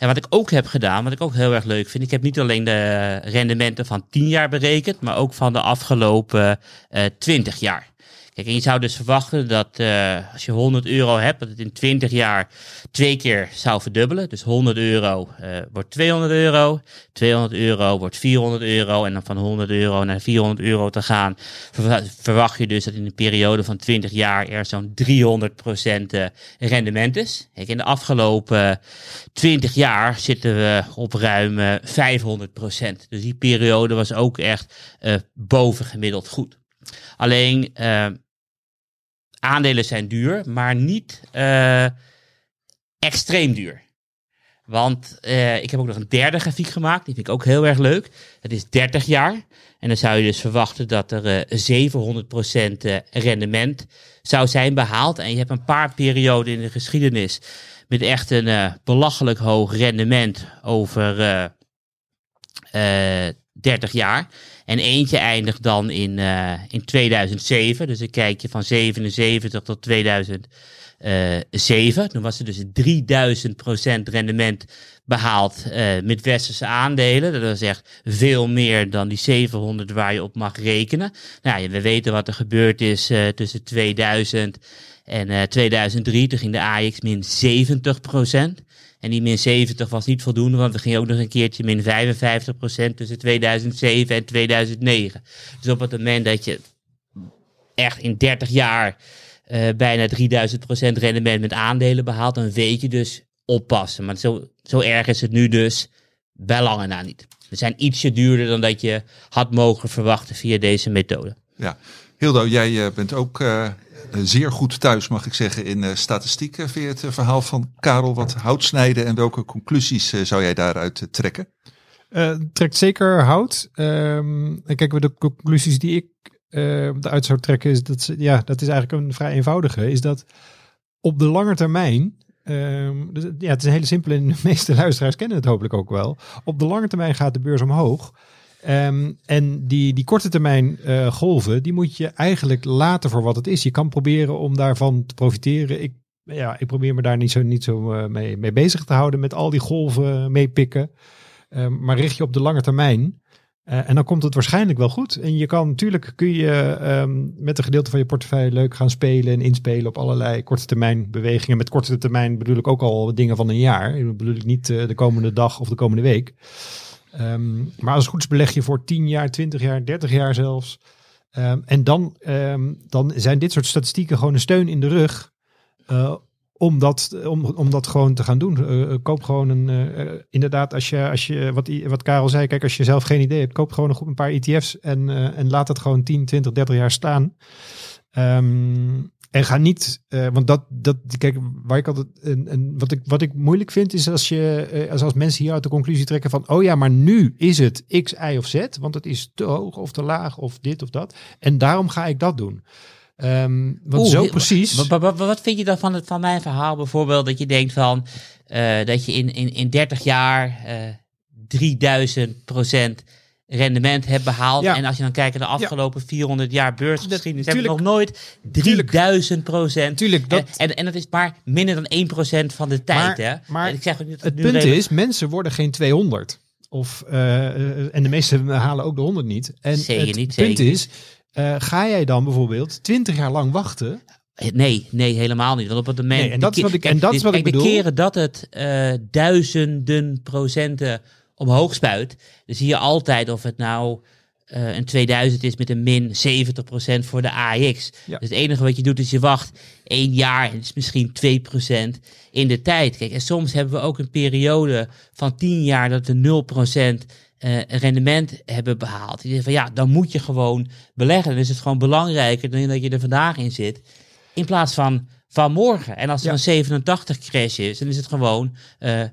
En wat ik ook heb gedaan, wat ik ook heel erg leuk vind, ik heb niet alleen de rendementen van 10 jaar berekend, maar ook van de afgelopen eh 20 jaar. Kijk, en je zou dus verwachten dat eh, als je 100 euro hebt, dat het in 20 jaar twee keer zou verdubbelen. Dus 100 euro eh, wordt 200 euro, 200 euro wordt 400 euro en dan van 100 euro naar 400 euro te gaan, verwa- verwacht je dus dat in een periode van 20 jaar er zo'n 300% eh, rendement is. Kijk, in de afgelopen 20 jaar zitten we op ruim eh, 500%. Dus die periode was ook echt eh bovengemiddeld goed. Alleen aandelen zijn duur, maar niet eh, extreem duur. Want eh, ik heb ook nog een derde grafiek gemaakt. Die vind ik ook heel erg leuk. Het is 30 jaar. En dan zou je dus verwachten dat er eh 700% eh, rendement zou zijn behaald. En je hebt een paar perioden in de geschiedenis met echt een belachelijk hoog rendement over eh, eh, 30 jaar. En eentje eindigt dan in, eh, in 2007. Dus dan kijk je van 77 tot 2007. Toen was er dus 3000% rendement behaald eh, met westerse aandelen. Dat was echt veel meer dan die 700 waar je op mag rekenen. Nou, ja, we weten wat er gebeurd is eh, tussen 2000 en eh 2003. Toen ging de AX min 70%. En die min 70 was niet voldoende, want er ging ook nog een keertje min 55% tussen 2007 en 2009. Dus op het moment dat je echt in 30 jaar eh, bijna 3000% rendement met aandelen behaalt, dan weet je dus oppassen. Maar zo, zo erg is het nu dus bij lange na niet. Ze zijn ietsje duurder dan dat je had mogen verwachten via deze methode. Ja, Hildo, jij eh, bent ook eh, zeer goed thuis, mag ik zeggen, in eh, statistiek. Eh, Vind je het eh, verhaal van Karel wat hout snijden en welke conclusies eh, zou jij daaruit eh, trekken? Eh, het trekt zeker hout. Ehm, en kijken we de conclusies die ik eh eruit zou trekken, is dat ze, ja, dat is eigenlijk een vrij eenvoudige. Is dat op de lange termijn. ehm, dus, ja, het is een hele simpele en de meeste luisteraars kennen het hopelijk ook wel. Op de lange termijn gaat de beurs omhoog. Ehm, en die, die korte termijn eh, golven, die moet je eigenlijk laten voor wat het is. Je kan proberen om daarvan te profiteren. Ik, ja, ik probeer me daar niet zo, niet zo eh, mee, mee bezig te houden met al die golven meepikken. Ehm, maar richt je op de lange termijn. Eh, en dan komt het waarschijnlijk wel goed. En je kan natuurlijk kun je ehm, met een gedeelte van je portefeuille leuk gaan spelen en inspelen op allerlei korte termijn bewegingen. Met korte termijn bedoel ik ook al dingen van een jaar. Ik bedoel ik niet de komende dag of de komende week. Ehm, maar als het goed is beleg je voor 10 jaar, 20 jaar, 30 jaar zelfs. Ehm, en dan, ehm, dan zijn dit soort statistieken gewoon een steun in de rug. eh, om dat, om, om dat gewoon te gaan doen. Eh, koop gewoon een, eh, inderdaad, als je, als je wat, wat Karel zei, kijk, als je zelf geen idee hebt, koop gewoon een, een paar ETF's en, en laat het gewoon 10, 20, 30 jaar staan. Ehm, en ga niet, eh, want dat, dat, kijk, waar ik altijd, en, en wat, ik, wat ik moeilijk vind, is als je, eh, als, als mensen hieruit de conclusie trekken van, oh ja, maar nu is het X, Y of Z, want het is te hoog of te laag of dit of dat. En daarom ga ik dat doen. Ehm, want Oeh, zo precies. wa- wa- wa- wat vind je dan van, het, van mijn verhaal bijvoorbeeld? Dat je denkt van eh, dat je in, in, in 30 jaar eh 3000 procent rendement hebt behaald. Ja. En als je dan kijkt naar de afgelopen 400 jaar beursgeschiedenis, hebben we nog nooit 3000 procent. Tuurlijk, dat- En, en, en dat is maar minder dan 1 procent van de tijd. Maar- hè? maar En ik zeg ook niet dat Het nu punt redelijk- is, mensen worden geen 200. Of, eh, eh, en de meesten halen ook de 100 niet. En Zeker het niet, punt zeker is, eh, ga jij dan bijvoorbeeld 20 jaar lang wachten? Nee, nee, helemaal niet. Want op het moment. Nee, en dat is wat ik- en dat is wat ik De bedoel. keren dat het eh, duizenden procenten omhoog spuit, dan zie je altijd of het nou eh, een 2000 is met een min 70% voor de AX. Ja. Dus het enige wat je doet is je wacht één jaar en het is misschien 2% in de tijd. Kijk, en soms hebben we ook een periode van 10 jaar dat we 0% eh, rendement hebben behaald. Je zegt van ja, dan moet je gewoon beleggen. Dan is het gewoon belangrijker dan dat je er vandaag in zit. In plaats van van morgen. En als er Ja. een 87 crash is, dan is het gewoon eh, eh,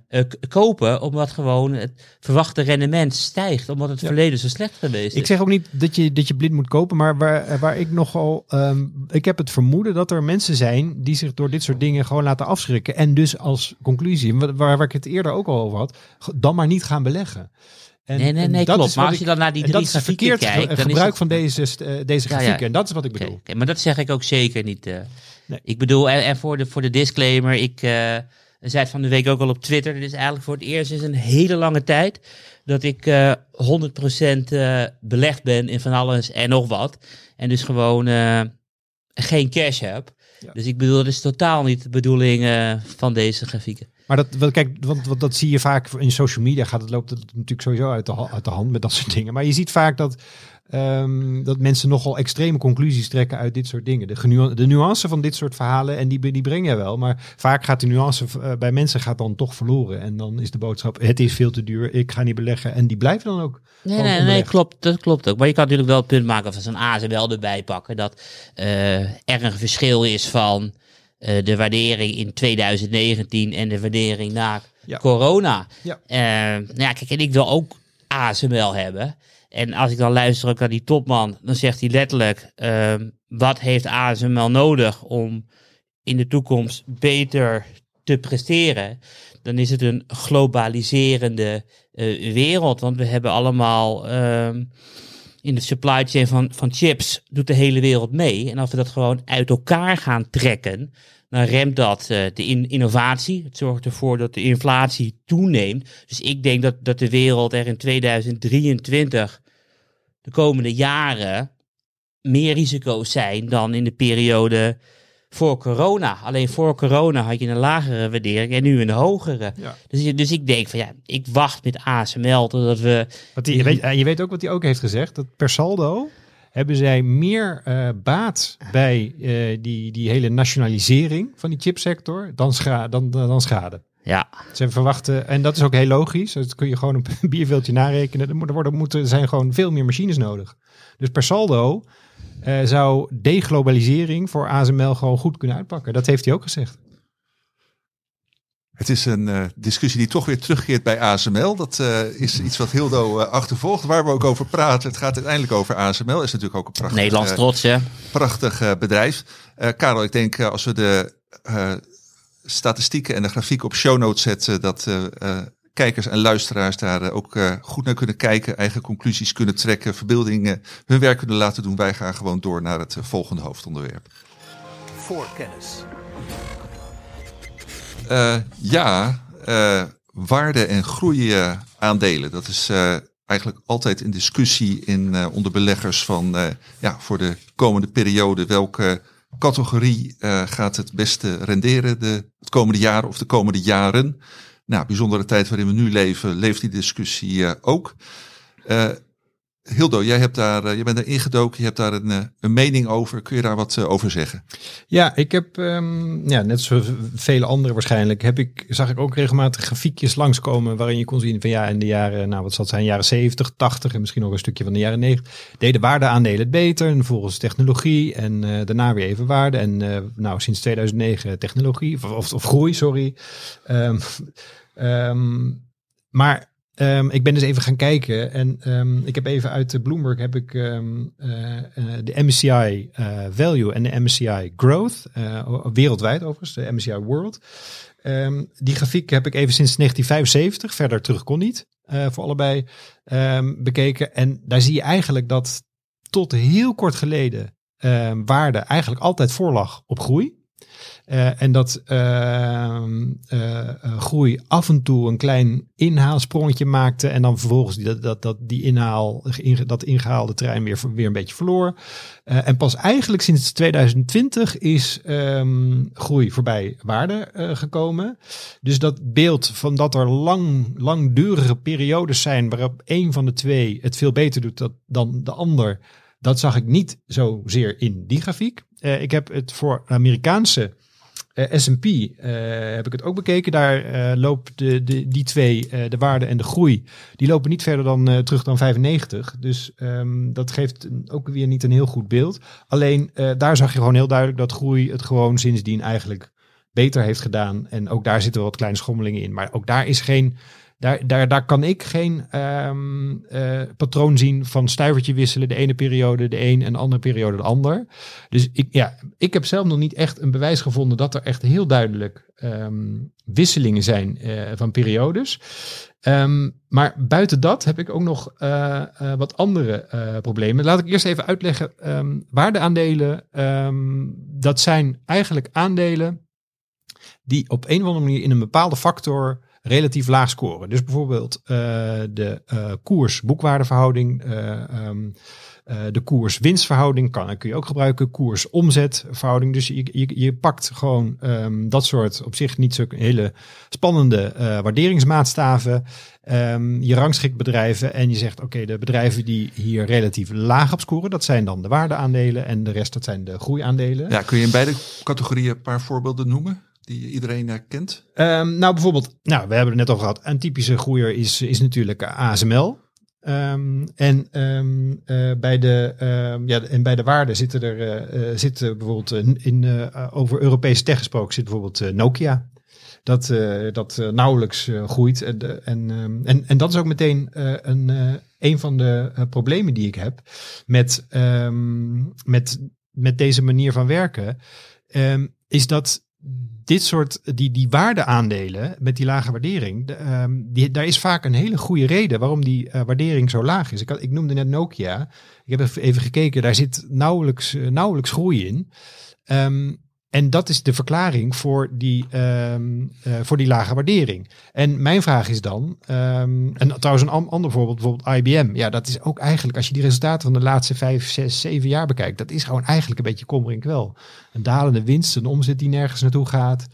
kopen, omdat gewoon het verwachte rendement stijgt, omdat het Ja. verleden zo slecht geweest is. Ik zeg ook niet dat je, dat je blind moet kopen, maar waar, waar ik nogal. ehm, ik heb het vermoeden dat er mensen zijn die zich door dit soort dingen gewoon laten afschrikken. En dus als conclusie, wa- waar, waar ik het eerder ook al over had, dan maar niet gaan beleggen. En, nee, nee, nee, dat klopt. is Maar als je dan naar die drie grafieken verkeerd kijkt, dan is gebruik het- van deze, eh, deze Ja, ja. grafieken. En dat is wat ik bedoel. maar dat zeg ik ook zeker niet. eh. Nee. Ik bedoel, en, en voor, de, voor de disclaimer, ik eh, zei het van de week ook al op Twitter. Dit is eigenlijk voor het eerst in een hele lange tijd dat ik eh 100% eh, belegd ben in van alles en nog wat. En dus gewoon eh, geen cash heb. Ja. Dus ik bedoel, dat is totaal niet de bedoeling eh, van deze grafieken. Maar dat, kijk, want, want dat zie je vaak in social media. Gaat het, loopt het natuurlijk sowieso uit de, uit de hand met dat soort dingen. Maar je ziet vaak dat, ehm, dat mensen nogal extreme conclusies trekken uit dit soort dingen. De, genu- de nuance van dit soort verhalen, en die, die breng je wel. Maar vaak gaat de nuance eh, bij mensen gaat dan toch verloren. En dan is de boodschap, het is veel te duur, ik ga niet beleggen. En die blijven dan ook. Nee, nee, nee, klopt. Dat klopt ook. Maar je kan natuurlijk wel het punt maken, of als een ASML erbij pakken, dat eh, er een verschil is van eh, de waardering in 2019 en de waardering na Ja. corona. Ja. Nou ja, kijk, en ik wil ook ASML hebben. En als ik dan luister ook naar die topman, dan zegt hij letterlijk, ehm, wat heeft ASML nodig om in de toekomst beter te presteren? Dan is het een globaliserende eh, wereld. Want we hebben allemaal ehm, in de supply chain van, van chips doet de hele wereld mee. En als we dat gewoon uit elkaar gaan trekken, dan remt dat eh, de in- innovatie. Het zorgt ervoor dat de inflatie toeneemt. Dus ik denk dat, dat de wereld er in 2023, de komende jaren, meer risico's zijn dan in de periode voor corona. Alleen voor corona had je een lagere waardering en nu een hogere. Ja. Dus, dus ik denk van ja, ik wacht met ASML totdat we Want die, je, weet, en je weet ook wat hij ook heeft gezegd. Dat per saldo hebben zij meer eh, baat bij eh, die, die hele nationalisering van die chipsector dan, scha dan, dan schade. Ja, Ze verwachten, en dat is ook heel logisch, dat kun je gewoon een bierveeltje narekenen. Er er worden, moeten, er zijn gewoon veel meer machines nodig. Dus per saldo eh, zou deglobalisering voor ASML gewoon goed kunnen uitpakken. Dat heeft hij ook gezegd. Het is een eh, discussie die toch weer terugkeert bij ASML. Dat eh, is iets wat Hildo eh, achtervolgt, waar we ook over praten. Het gaat uiteindelijk over ASML. Is natuurlijk ook een prachtig, Nederlands trots hè. prachtig eh, bedrijf. Eh, Karel, ik denk eh, als we de eh, statistieken en de grafiek op show notes zetten, dat eh, eh, kijkers en luisteraars daar eh, ook goed naar kunnen kijken, eigen conclusies kunnen trekken, verbeeldingen hun werk kunnen laten doen. Wij gaan gewoon door naar het volgende hoofdonderwerp. Voorkennis. Eh, ja, waarde en groei aandelen. Dat is eigenlijk altijd een discussie in, onder beleggers van ja, voor de komende periode welke categorie eh, gaat het beste renderen de, het komende jaar of de komende jaren. Nou, bijzondere tijd waarin we nu leven, leeft die discussie eh, ook. Hildo, jij hebt daar, eh, je bent er ingedoken, je hebt daar een, eh, een mening over. Kun je daar wat eh, over zeggen? Ja, ik heb, ehm, ja, net zoals vele anderen waarschijnlijk, heb ik, zag ik ook regelmatig grafiekjes langskomen waarin je kon zien van ja, in de jaren, nou wat zal het zijn, jaren 70, 80 en misschien nog een stukje van de jaren 90, deden waardeaandelen het beter en volgens technologie en daarna weer even waarde. En nou, sinds 2009 technologie, of, of, of groei, sorry. Ehm, ehm, maar Ehm, ik ben dus even gaan kijken en ehm, ik heb even uit de Bloomberg heb ik ehm, eh, eh, de MSCI eh, Value en de MSCI Growth, wereldwijd overigens, de MSCI World. Die grafiek heb ik even sinds 1975, verder terug kon niet, voor allebei bekeken. En daar zie je eigenlijk dat tot heel kort geleden waarde eigenlijk altijd voorlag op groei. Eh, en dat ehm, eh, eh, groei af en toe een klein inhaalsprongetje maakte. En dan vervolgens die, dat, dat, die inhaal, dat ingehaalde trein weer, weer een beetje verloor. En pas eigenlijk sinds 2020 is ehm, groei voorbij waarde gekomen. Dus dat beeld van dat er lang, langdurige periodes zijn waarop een van de twee het veel beter doet dan de ander. Dat zag ik niet zozeer in die grafiek. Ik heb het voor Amerikaanse S&P eh, heb ik het ook bekeken. Daar eh loopt de, de, die twee, eh, de waarde en de groei, die lopen niet verder dan eh, terug dan 95. Dus ehm, dat geeft ook weer niet een heel goed beeld. Alleen eh, daar zag je gewoon heel duidelijk dat groei het gewoon sindsdien eigenlijk beter heeft gedaan. En ook daar zitten wat kleine schommelingen in. Maar ook daar is geen. Daar, daar, daar kan ik geen ehm, eh, patroon zien van stuivertje wisselen. De ene periode de een en de andere periode de ander. Dus ik, ja, ik heb zelf nog niet echt een bewijs gevonden dat er echt heel duidelijk ehm, wisselingen zijn eh, van periodes. Ehm, maar buiten dat heb ik ook nog eh, wat andere problemen. Laat ik eerst even uitleggen. waardeaandelen, dat zijn eigenlijk aandelen die op een of andere manier in een bepaalde factor relatief laag scoren. Dus bijvoorbeeld eh, de eh, koers-boekwaardeverhouding, eh, ehm, eh, de koers-winstverhouding kan, kun je ook gebruiken, koers-omzetverhouding. Dus je, je, pakt gewoon ehm, dat soort op zich niet zo hele spannende waarderingsmaatstaven. Ehm, je rangschikt bedrijven en je zegt, oké, de bedrijven die hier relatief laag op scoren, dat zijn dan de waardeaandelen en de rest, dat zijn de groeiaandelen. Ja, kun je in beide categorieën een paar voorbeelden noemen die iedereen eh, kent? Ehm, nou, bijvoorbeeld, nou, we hebben het net al gehad. Een typische groeier is, is natuurlijk ASML. Ehm, en, ehm, eh, bij de, ja, en bij de waarde zitten er eh, eh, zitten bijvoorbeeld eh, in, eh, over Europese tech gesproken zit bijvoorbeeld eh, Nokia. Dat, eh, dat eh, nauwelijks eh, groeit. En, en, en, en dat is ook meteen eh, een, eh, een van de eh, problemen die ik heb met, met, met deze manier van werken. is dat dit soort, die, die waardeaandelen met die lage waardering, de, ehm, die, daar is vaak een hele goede reden waarom die eh, waardering zo laag is. Ik, noemde net Nokia. Ik heb even- gekeken, daar zit nauwelijks, eh, nauwelijks groei in. Ehm, en dat is de verklaring voor die, ehm, eh, voor die lage waardering. En mijn vraag is dan, ehm, en trouwens een an- ander voorbeeld, bijvoorbeeld IBM. Ja, dat is ook eigenlijk, als je die resultaten van de laatste vijf, zes, zeven jaar bekijkt, dat is gewoon eigenlijk een beetje kommer en kwel. Een dalende winst, een omzet die nergens naartoe gaat.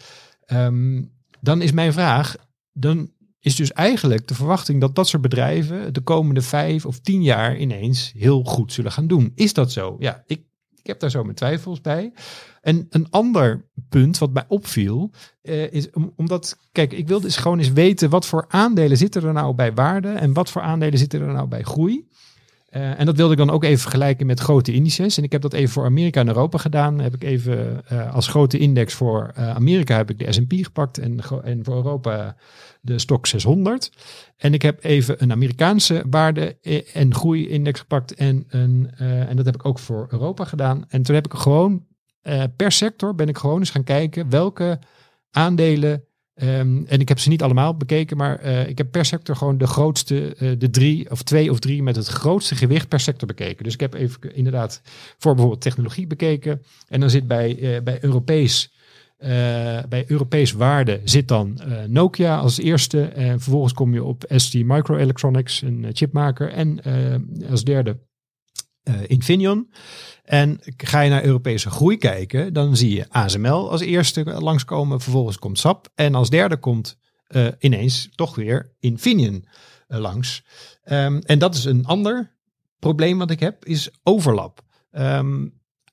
Ehm, dan is mijn vraag, dan is dus eigenlijk de verwachting dat dat soort bedrijven de komende vijf of tien jaar ineens heel goed zullen gaan doen. Is dat zo? Ja, ik, ik heb daar zo mijn twijfels bij. En een ander punt wat mij opviel, eh, is om, omdat, kijk, ik wil dus gewoon eens weten wat voor aandelen zitten er nou bij waarde en wat voor aandelen zitten er nou bij groei. Eh, en dat wilde ik dan ook even vergelijken met grote indices. En ik heb dat even voor Amerika en Europa gedaan. Heb ik even eh, als grote index voor Amerika heb ik de S&P gepakt en, en voor Europa de Stock 600. En ik heb even een Amerikaanse waarde en groei-index gepakt en, een, en dat heb ik ook voor Europa gedaan. En toen heb ik gewoon eh, per sector ben ik gewoon eens gaan kijken welke aandelen Ehm, en ik heb ze niet allemaal bekeken, maar eh, ik heb per sector gewoon de grootste, eh, de drie of twee of drie met het grootste gewicht per sector bekeken. Dus ik heb even inderdaad voor bijvoorbeeld technologie bekeken. En dan zit bij, bij Europees, bij Europees waarde zit dan Nokia als eerste. En vervolgens kom je op ST Microelectronics, een chipmaker. En als derde Infineon. En ga je naar Europese groei kijken, dan zie je ASML als eerste langskomen. Vervolgens komt SAP. En als derde komt eh, ineens toch weer Infineon eh, langs. Ehm, en dat is een ander probleem wat ik heb is overlap. Ehm,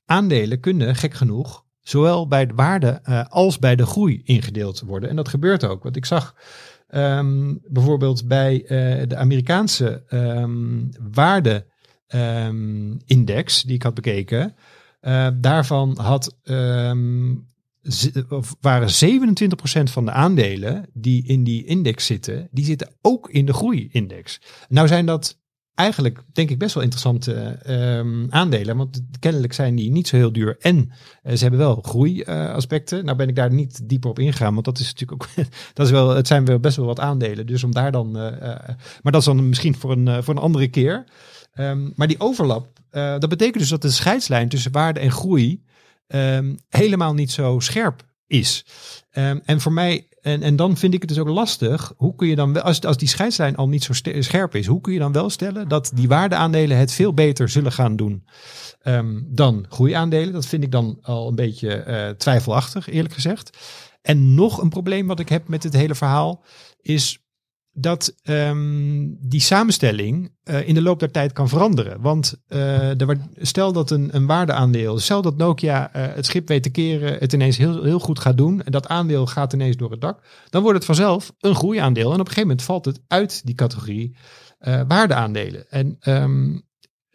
aandelen kunnen, gek genoeg, zowel bij de waarde eh, als bij de groei ingedeeld worden. En dat gebeurt ook. Want ik zag ehm, bijvoorbeeld bij de Amerikaanse ehm, waardeindex, die ik had bekeken, eh, daarvan had, ehm, waren 27% van de aandelen die in die index zitten, die zitten ook in de groeiindex. Nou zijn dat eigenlijk, denk ik, best wel interessante ehm, aandelen. Want kennelijk zijn die niet zo heel duur. En eh, ze hebben wel groeiaspecten. nou ben ik daar niet dieper op ingegaan. Want dat is natuurlijk ook. dat is wel, het zijn wel best wel wat aandelen. Dus om daar dan. eh, maar dat is dan misschien voor een, voor een andere keer. Ehm, maar die overlap. eh, dat betekent dus dat de scheidslijn tussen waarde en groei. ehm, helemaal niet zo scherp is. Ehm, en voor mij, en, en dan vind ik het dus ook lastig, hoe kun je dan als, als die scheidslijn al niet zo scherp is, hoe kun je dan wel stellen dat die waardeaandelen het veel beter zullen gaan doen dan groeiaandelen? Dat vind ik dan al een beetje eh, twijfelachtig, eerlijk gezegd. En nog een probleem wat ik heb met het hele verhaal is dat ehm, die samenstelling eh, in de loop der tijd kan veranderen. Want eh, stel dat een, een waardeaandeel, stel dat Nokia eh, het schip weet te keren, het ineens heel, heel goed gaat doen en dat aandeel gaat ineens door het dak, dan wordt het vanzelf een groeiaandeel. En op een gegeven moment valt het uit die categorie waardeaandelen. En ehm,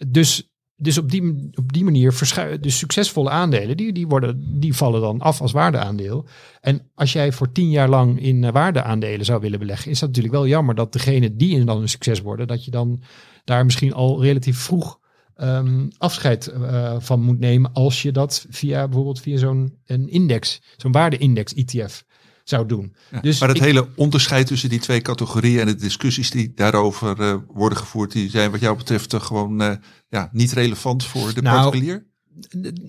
dus, dus op, die, op die manier verschuiven de succesvolle aandelen, die, die, worden, die vallen dan af als waardeaandeel. En als jij voor tien jaar lang in eh, waardeaandelen zou willen beleggen, is dat natuurlijk wel jammer dat degene die dan een succes worden, dat je dan daar misschien al relatief vroeg ehm, afscheid eh, van moet nemen als je dat via bijvoorbeeld via zo'n een index, zo'n waardeindex ETF zou doen. Ja, Dus maar het ik- hele onderscheid tussen die twee categorieën en de discussies die daarover eh, worden gevoerd, die zijn wat jou betreft toch gewoon eh, ja, niet relevant voor de Nou, particulier?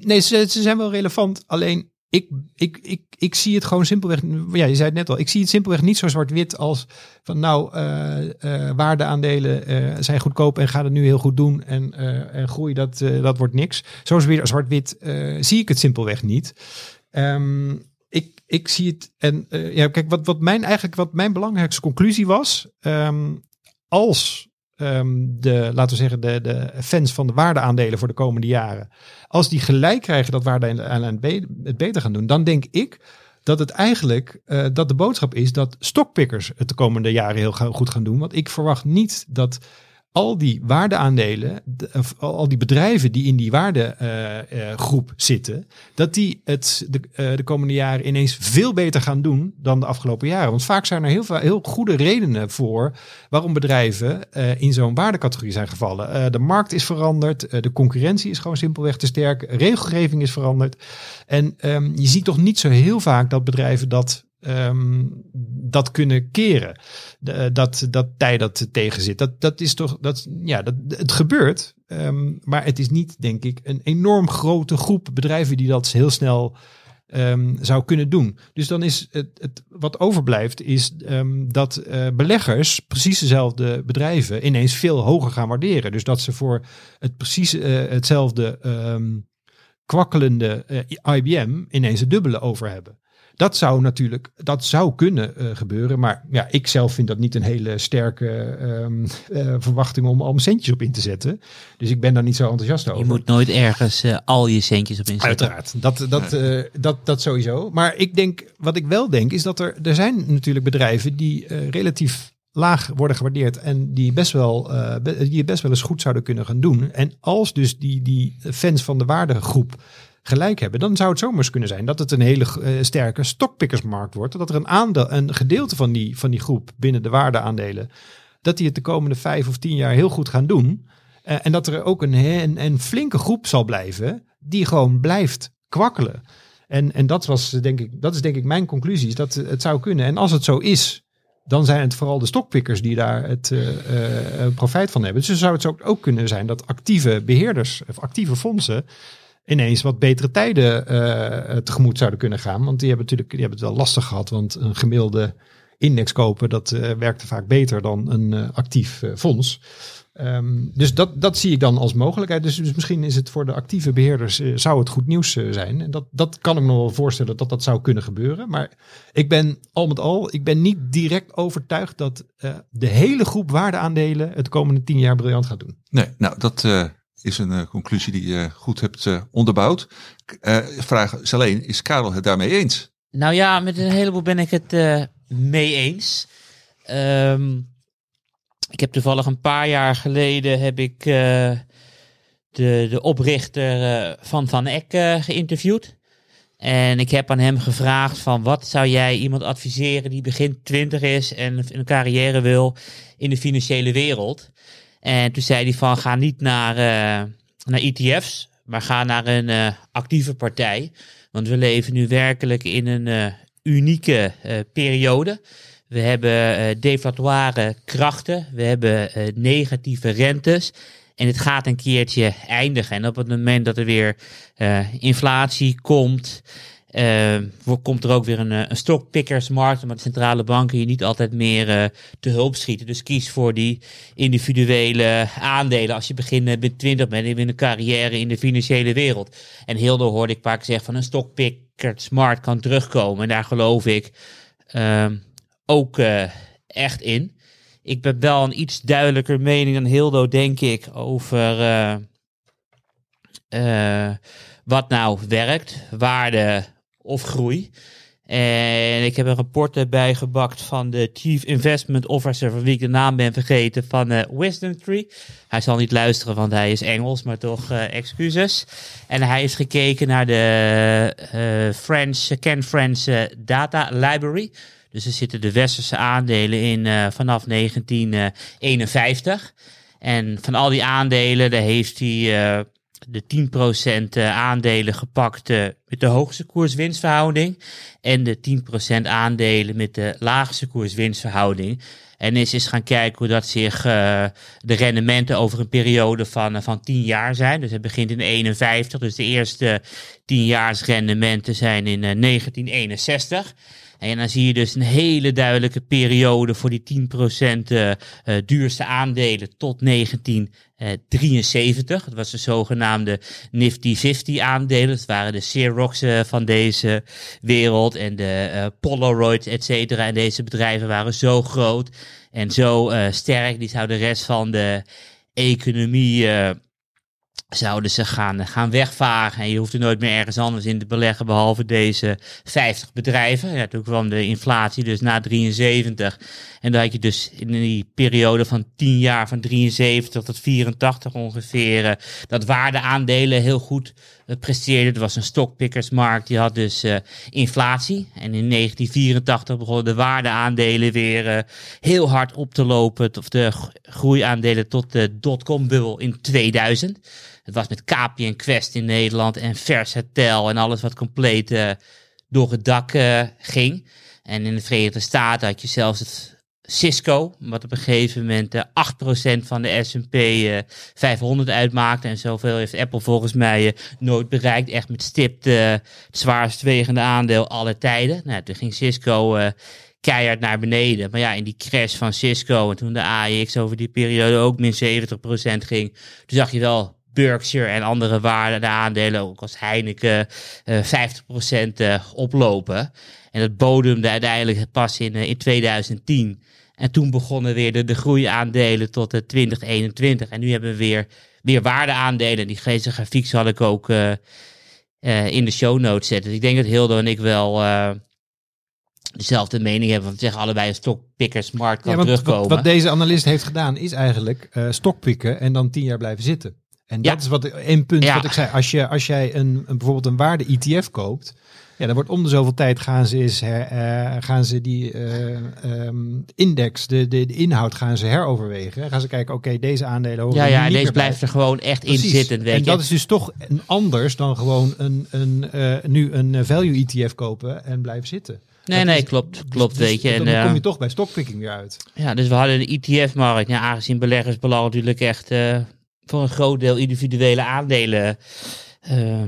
Nee, ze, ze zijn wel relevant. Alleen ik, ik, ik, ik zie het gewoon simpelweg. Ja, je zei het net al. Ik zie het simpelweg niet zo zwart-wit als van nou, eh, waardeaandelen zijn goedkoop en gaan het nu heel goed doen. En, en groei, dat, dat wordt niks. Zo weer zwart-wit zie ik het simpelweg niet. Ehm, ik, zie het. En eh, ja, kijk, wat, wat mijn eigenlijk wat mijn belangrijkste conclusie was. ehm, als ehm, de, laten we zeggen, de, de fans van de waardeaandelen voor de komende jaren. Als die gelijk krijgen dat waardeaandelen het beter gaan doen, dan denk ik dat het eigenlijk eh, dat de boodschap is dat stockpickers het de komende jaren heel goed gaan doen. Want ik verwacht niet dat al die waardeaandelen, al die bedrijven die in die waardegroep zitten, dat die het de, eh, de komende jaren ineens veel beter gaan doen dan de afgelopen jaren. Want vaak zijn er heel, veel, heel goede redenen voor waarom bedrijven eh, in zo'n waardecategorie zijn gevallen. Eh, de markt is veranderd, de concurrentie is gewoon simpelweg te sterk, regelgeving is veranderd. En ehm, je ziet toch niet zo heel vaak dat bedrijven dat, ehm, dat kunnen keren. Eh, dat, dat tij dat tegen zit. Dat, dat is toch, dat, ja, dat, het gebeurt. ehm, maar het is niet, denk ik, een enorm grote groep bedrijven die dat heel snel ehm, zou kunnen doen. Dus dan is het, het wat overblijft, is dat eh, beleggers precies dezelfde bedrijven ineens veel hoger gaan waarderen. Dus dat ze voor het precies eh, hetzelfde kwakkelende IBM ineens het dubbele over hebben. Dat zou natuurlijk, dat zou kunnen eh, gebeuren. Maar ja, ik zelf vind dat niet een hele sterke ehm, eh, verwachting om al mijn centjes op in te zetten. Dus ik ben daar niet zo enthousiast over. Je moet nooit ergens eh, al je centjes op inzetten. Uiteraard, dat, dat, dat, dat sowieso. Maar ik denk, wat ik wel denk, is dat er, er zijn natuurlijk bedrijven die relatief laag worden gewaardeerd en die best wel, be- die het best wel eens goed zouden kunnen gaan doen. En als dus die, die fans van de waardegroep gelijk hebben, dan zou het zomaar kunnen zijn dat het een hele eh, sterke stockpickersmarkt wordt. Dat er een aandeel, een gedeelte van die, van die groep binnen de waardeaandelen, dat die het de komende vijf of tien jaar heel goed gaan doen. Eh, en dat er ook een, een, een flinke groep zal blijven die gewoon blijft kwakkelen. En, en dat, was, denk ik, dat is denk ik mijn conclusie, dat het zou kunnen. En als het zo is, dan zijn het vooral de stockpickers die daar het eh, profijt van hebben. Dus zou het ook, ook kunnen zijn dat actieve beheerders of actieve fondsen ineens wat betere tijden eh, tegemoet zouden kunnen gaan. Want die hebben natuurlijk die hebben het wel lastig gehad. Want een gemiddelde index kopen, dat eh, werkte vaak beter dan een eh, actief fonds. Ehm, dus dat, dat zie ik dan als mogelijkheid. Dus, dus misschien is het voor de actieve beheerders eh, zou het goed nieuws zijn. En dat, dat kan ik me wel voorstellen dat dat zou kunnen gebeuren. Maar ik ben al met al, ik ben niet direct overtuigd dat de hele groep waardeaandelen het komende tien jaar briljant gaat doen. Nee, nou dat is een eh, conclusie die je goed hebt eh, onderbouwd. Eh, vraag is alleen, is Karel het daarmee eens? Nou ja, met een heleboel ben ik het mee eens. Ehm, ik heb toevallig een paar jaar geleden heb ik de, de oprichter van Van Eck geïnterviewd. En ik heb aan hem gevraagd van wat zou jij iemand adviseren die begin twintig is en een carrière wil in de financiële wereld. En toen zei hij van ga niet naar, eh, naar ETF's, maar ga naar een eh, actieve partij. Want we leven nu werkelijk in een eh, unieke periode. We hebben deflatoire krachten, we hebben negatieve rentes. En het gaat een keertje eindigen. En op het moment dat er weer inflatie komt, wo- komt er ook weer een, eh, een stokpikkersmarkt, omdat de centrale banken je niet altijd meer eh, te hulp schieten. Dus kies voor die individuele aandelen als je begint met 20 bent en in een carrière in de financiële wereld. En Hilde hoorde ik vaak zeggen van een stokpikkersmarkt kan terugkomen. En daar geloof ik ehm, ook echt in. Ik ben wel een iets duidelijker mening dan Hildo, denk ik, over wat nou werkt, waarde of groei. En ik heb een rapport erbij gebakt van de Chief Investment Officer, van wie ik de naam ben vergeten, van eh, Wisdom Tree. Hij zal niet luisteren, want hij is Engels, maar toch eh, excuses. En hij heeft gekeken naar de eh French, Ken French Data Library. Dus er zitten de westerse aandelen in vanaf 1951. En van al die aandelen, daar heeft hij de 10% eh, aandelen gepakt eh, met de hoogste koers-winstverhouding. En de 10% aandelen met de laagste koers-winstverhouding. En is eens gaan kijken hoe dat zich eh, de rendementen over een periode van, van 10 jaar zijn. Dus het begint in 51, dus de eerste 10 jaars rendementen zijn in eh, 1961. En dan zie je dus een hele duidelijke periode voor die 10% eh, eh, duurste aandelen tot 1973. Dat was de zogenaamde Nifty 50 aandelen. Dat waren de Xerox eh, van deze wereld en de eh, Polaroid, et cetera. En deze bedrijven waren zo groot en zo eh, sterk. Die zouden de rest van de economie eh, zouden ze gaan, gaan wegvagen. En je hoeft er nooit meer ergens anders in te beleggen behalve deze 50 bedrijven. Ja, toen kwam de inflatie dus na 73. En dan had je dus in die periode van 10 jaar, van 73 tot 84 ongeveer, eh, dat waardeaandelen heel goed eh, presteerden. Het was een stokpikkersmarkt, die had dus eh, inflatie. En in 1984 begonnen de waardeaandelen weer heel hard op te lopen. Of de gro- groeiaandelen tot de dotcom-bubbel in 2000. Het was met KPN Quest in Nederland en Versatel en alles wat compleet door het dak ging. En in de Verenigde Staten had je zelfs het Cisco, wat op een gegeven moment eh, 8% van de S&P eh, 500 uitmaakte. En zoveel heeft Apple volgens mij eh, nooit bereikt. Echt met stipt eh, het zwaarst wegende aandeel aller tijden. Nou, toen ging Cisco eh, keihard naar beneden. Maar ja, in die crash van Cisco en toen de AEX over die periode ook min 70% ging. Toen zag je wel Berkshire en andere waarden, de aandelen, ook als Heineken, eh 50% eh, oplopen. En dat bodemde uiteindelijk pas in, eh, in 2010. En toen begonnen weer de, de groeiaandelen tot eh, 2021. En nu hebben we weer, weer waardeaandelen. Die deze grafiek zal ik ook eh, eh, in de show notes zetten. Dus ik denk dat Hildo en ik wel eh, dezelfde mening hebben. Want we zeggen allebei een stokpikkersmarkt kan Ja, want terugkomen. wat, wat deze analist heeft gedaan is eigenlijk eh stokpikken en dan tien jaar blijven zitten. En dat Ja. is wat een punt Ja. wat ik zei. Als, je, als jij een, een, bijvoorbeeld een waarde ETF koopt, ja, dan wordt om de zoveel tijd gaan ze, her- eh, gaan ze die eh, ehm, index, de, de, de inhoud gaan ze heroverwegen. Gaan ze kijken, oké, deze aandelen horen ja, ja, deze bij. blijft er gewoon echt in zitten. Weet En je. dat is dus toch een anders dan gewoon een, een, eh, nu een value ETF kopen en blijven zitten. nee, dat nee, is- klopt, klopt, Dus weet je. En, dan kom je toch bij stockpicking weer uit. Ja, dus we hadden de ETF-markt. Ja, aangezien beleggersbelang natuurlijk echt voor een groot deel individuele aandelen eh,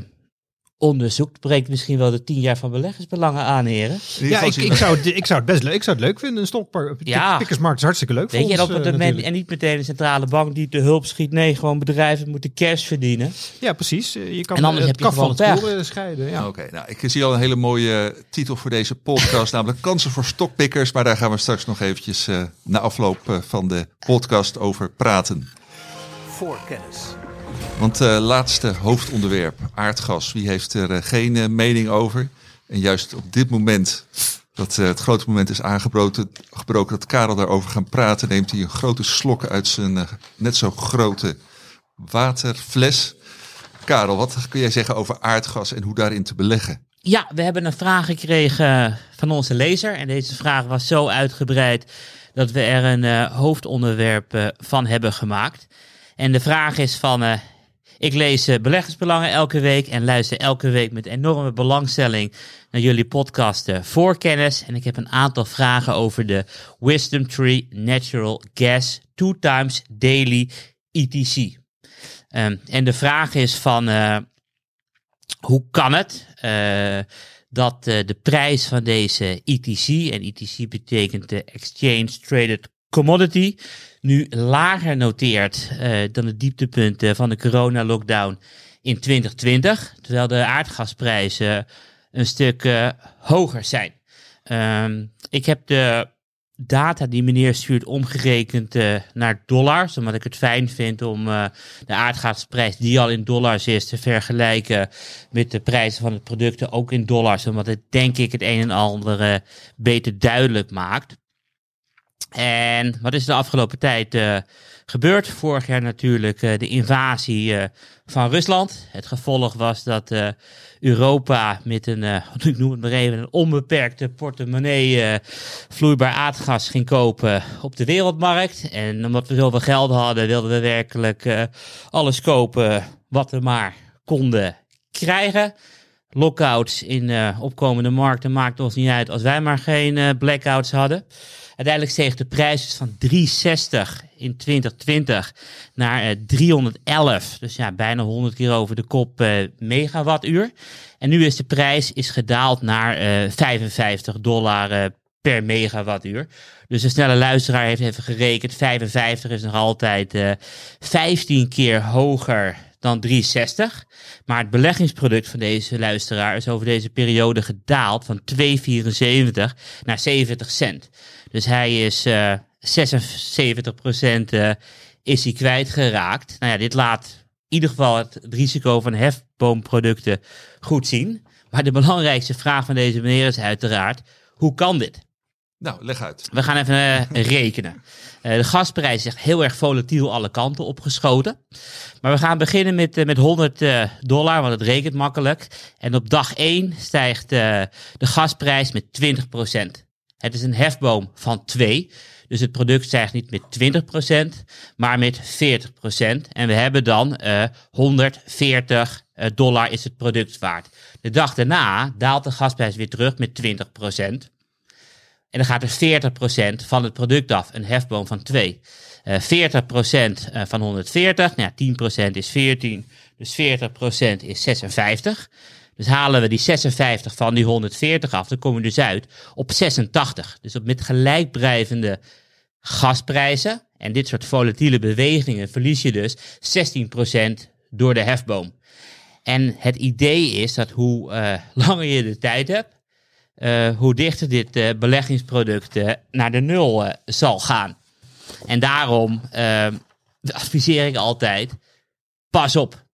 onderzoekt, breekt misschien wel de tien jaar van beleggersbelangen aan, heren. Ja, ik, ik, zou het, ik zou het best leuk, ik zou het leuk vinden. Een stokpark. Ja. Pikkersmarkt is hartstikke leuk voor Weet je, en, op het eh, moment, natuurlijk. en niet meteen een centrale bank die te hulp schiet. Nee, gewoon bedrijven moeten cash verdienen. Ja, precies. Eh, Je kan En anders het heb je kaf van het scheiden. Ja. Oké, nou, ik zie al een hele mooie titel voor deze podcast, namelijk Kansen voor Stokpikkers. Maar daar gaan we straks nog eventjes eh, na afloop van de podcast over praten. Voorkennis. Want eh laatste hoofdonderwerp, aardgas. Wie heeft er eh, geen eh, mening over? En juist op dit moment, dat eh, het grote moment is aangebroken, gebroken dat Karel daarover gaan praten, neemt hij een grote slok uit zijn net zo grote waterfles. Karel, wat kun jij zeggen over aardgas en hoe daarin te beleggen? Ja, we hebben een vraag gekregen van onze lezer. En deze vraag was zo uitgebreid dat we er een eh, hoofdonderwerp van hebben gemaakt. En de vraag is van, eh, ik lees eh, beleggersbelangen elke week en luister elke week met enorme belangstelling naar jullie podcast eh, Voorkennis. En ik heb een aantal vragen over de Wisdom Tree Natural Gas Two Times Daily ETC. Ehm, en de vraag is van, hoe kan het dat de prijs van deze ETC, en ETC betekent de Exchange Traded Commodity, nu lager noteert eh, dan het dieptepunt eh, van de corona-lockdown in 2020, terwijl de aardgasprijzen een stuk eh, hoger zijn. Ehm, ik heb de data die meneer stuurt omgerekend naar dollars, omdat ik het fijn vind om de aardgasprijs die al in dollars is te vergelijken met de prijzen van de producten ook in dollars, omdat het denk ik het een en ander beter duidelijk maakt. En wat is de afgelopen tijd eh, gebeurd? Vorig jaar natuurlijk eh, de invasie eh, van Rusland. Het gevolg was dat Europa met een, ik noem het maar even, een onbeperkte portemonnee vloeibaar aardgas ging kopen op de wereldmarkt. En omdat we zoveel geld hadden, wilden we werkelijk alles kopen wat we maar konden krijgen. Lockouts in eh, opkomende markten maakten ons niet uit als wij maar geen blackouts hadden. Uiteindelijk steeg de prijs dus van 360 in 2020 naar eh, 311. Dus ja, bijna 100 keer over de kop eh, megawattuur. En nu is de prijs is gedaald naar eh 55 dollar eh, per megawattuur. Dus de snelle luisteraar heeft even gerekend. 55 is nog altijd eh 15 keer hoger dan 360. Maar het beleggingsproduct van deze luisteraar is over deze periode gedaald van 2,74 naar 70 cent. Dus hij is eh 76% eh, is hij kwijtgeraakt. Nou ja, dit laat in ieder geval het risico van hefboomproducten goed zien. Maar de belangrijkste vraag van deze meneer is uiteraard, hoe kan dit? Nou, leg uit. We gaan even eh, rekenen. Eh, de gasprijs is echt heel erg volatiel alle kanten opgeschoten. Maar we gaan beginnen met, eh, met 100 eh, dollar, want het rekent makkelijk. En op dag 1 stijgt de gasprijs met 20%. Het is een hefboom van 2. Dus het product stijgt niet met 20%, maar met 40%. En we hebben dan eh 140 eh, dollar is het product waard. De dag daarna daalt de gasprijs weer terug met 20%. En dan gaat er 40% van het product af, een hefboom van 2. Eh 40% eh, van 140, nou ja, 10% is 14, dus 40% is 56. Dus halen we die 56 van die 140 af, dan komen we dus uit op 86. Dus op met gelijkblijvende gasprijzen en dit soort volatiele bewegingen verlies je dus 16% door de hefboom. En het idee is dat hoe eh, langer je de tijd hebt, eh, hoe dichter dit eh, beleggingsproduct eh, naar de nul zal gaan. En daarom adviseer ik altijd, pas op.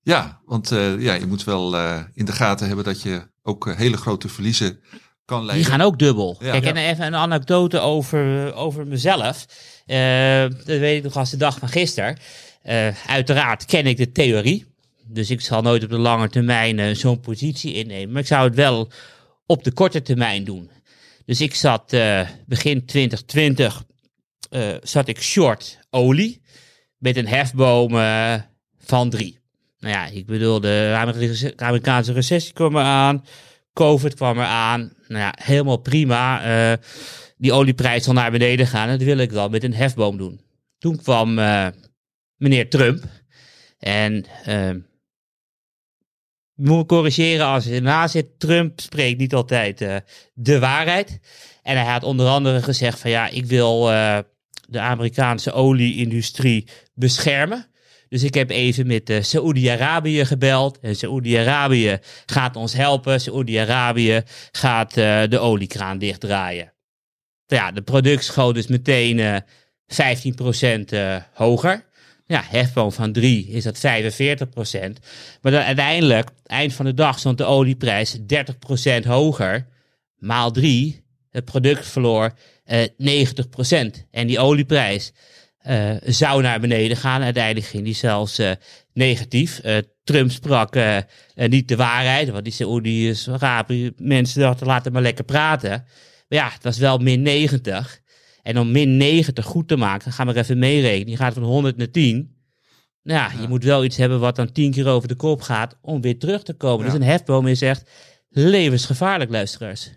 Ja, want ja, je moet wel in de gaten hebben dat je ook hele grote verliezen kan Die leiden. gaan ook dubbel. Ja. Kijk, Ja. en even een anekdote over, over mezelf. Dat weet ik nog als de dag van gisteren. Uiteraard ken ik de theorie. Dus ik zal nooit op de lange termijn eh, zo'n positie innemen. Maar ik zou het wel op de korte termijn doen. Dus ik zat eh, begin 2020 eh, zat ik short olie met een hefboom van drie. Nou ja, ik bedoel, de Amerikaanse- recessie kwam eraan. COVID kwam eraan. Nou ja, helemaal prima. Die olieprijs zal naar beneden gaan. Dat wil ik dan met een hefboom doen. Toen kwam meneer Trump. En moet corrigeren als je ernaast zit. Trump spreekt niet altijd eh, de waarheid. En hij had onder andere gezegd van ja, ik wil eh, de Amerikaanse olieindustrie beschermen. Dus ik heb even met uh, Saoedi-Arabië gebeld. En Saoedi-Arabië gaat ons helpen. Saoedi-Arabië gaat uh, de oliekraan dichtdraaien. Ja, de product schoot dus meteen uh, 15% hoger. Ja, hefboom van 3 is dat 45%. Maar dan uiteindelijk, eind van de dag, stond de olieprijs 30% hoger. Maal 3, het product verloor uh, 90%. En die olieprijs uh, zou naar beneden gaan. Uiteindelijk ging die zelfs uh, negatief. Uh, Trump sprak niet de waarheid, want die Saoedi-Arabië mensen dachten laten maar lekker praten. Maar ja, dat is wel min 90. En om min 90 goed te maken, gaan we er even meerekenen. Die gaat van 100 naar 10. Nou ja, ja, je moet wel iets hebben wat dan 10 keer over de kop gaat om weer terug te komen. Ja. Dus een hefboom is echt levensgevaarlijk, luisteraars.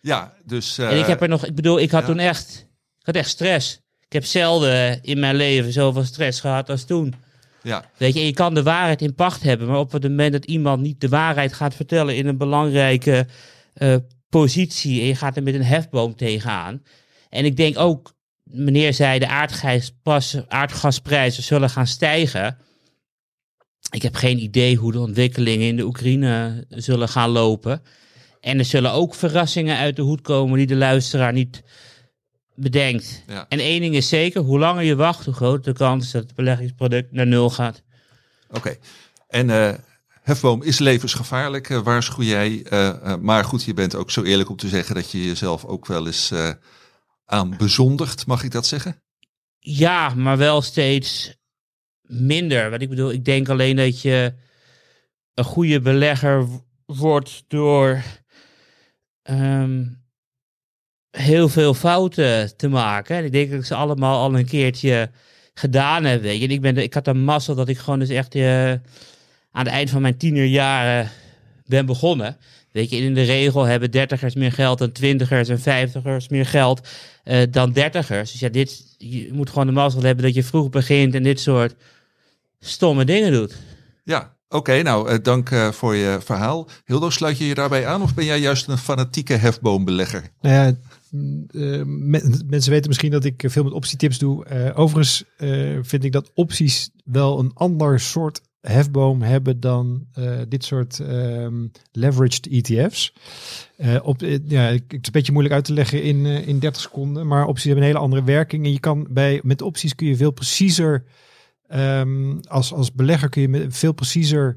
Ja, dus... en ik heb er nog, ik bedoel, ik had ja. toen echt, ik had echt stress. Ik heb zelden in mijn leven zoveel stress gehad als toen. Ja. Weet je, je kan de waarheid in pacht hebben, maar op het moment dat iemand niet de waarheid gaat vertellen in een belangrijke uh, positie en je gaat er met een hefboom tegenaan. En ik denk ook, meneer zei, de aardgasprijzen zullen gaan stijgen. Ik heb geen idee hoe de ontwikkelingen in de Oekraïne zullen gaan lopen. En er zullen ook verrassingen uit de hoed komen die de luisteraar niet bedenkt. Ja. En één ding is zeker, hoe langer je wacht, hoe groter de kans is dat het beleggingsproduct naar nul gaat. Oké. Okay. En uh, hefboom is levensgevaarlijk, uh, waarschuw jij. Uh, maar goed, je bent ook zo eerlijk om te zeggen dat je jezelf ook wel eens aan bezondigt, mag ik dat zeggen? Ja, maar wel steeds minder. Wat ik bedoel, ik denk alleen dat je een goede belegger wordt door um, heel veel fouten te maken. En ik denk dat ik ze allemaal al een keertje gedaan heb. Weet je. Ik, ben, ik had een mazzel dat ik gewoon dus echt uh, aan het eind van mijn tienerjaren ben begonnen. Weet je, in de regel hebben dertigers meer geld dan twintigers en vijftigers meer geld uh, dan dertigers. Dus ja, dit, je moet gewoon de mazzel hebben dat je vroeg begint en dit soort stomme dingen doet. Ja, oké. Okay, nou, uh, dank uh, voor je verhaal. Hildo, sluit je je daarbij aan of ben jij juist een fanatieke hefboombelegger? Nou ja, uh, mensen weten misschien dat ik veel met optietips doe. Uh, overigens uh, vind ik dat opties wel een ander soort hefboom hebben dan uh, dit soort um, leveraged ETF's. Uh, op, ja, het is een beetje moeilijk uit te leggen in, in 30 seconden, maar opties hebben een hele andere werking. En je kan bij, met opties kun je veel preciezer, um, als, als belegger kun je veel preciezer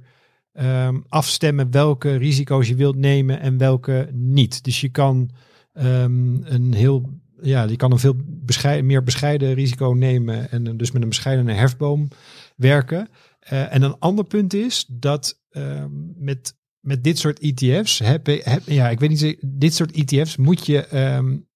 um, afstemmen welke risico's je wilt nemen en welke niet. Dus je kan een heel ja, je kan een veel meer bescheiden risico nemen en dus met een bescheidene hefboom werken. Uh, en een ander punt is dat uh, met, met dit soort ETF's, heb, heb, ja, ik weet niet, dit soort ETF's moet je um,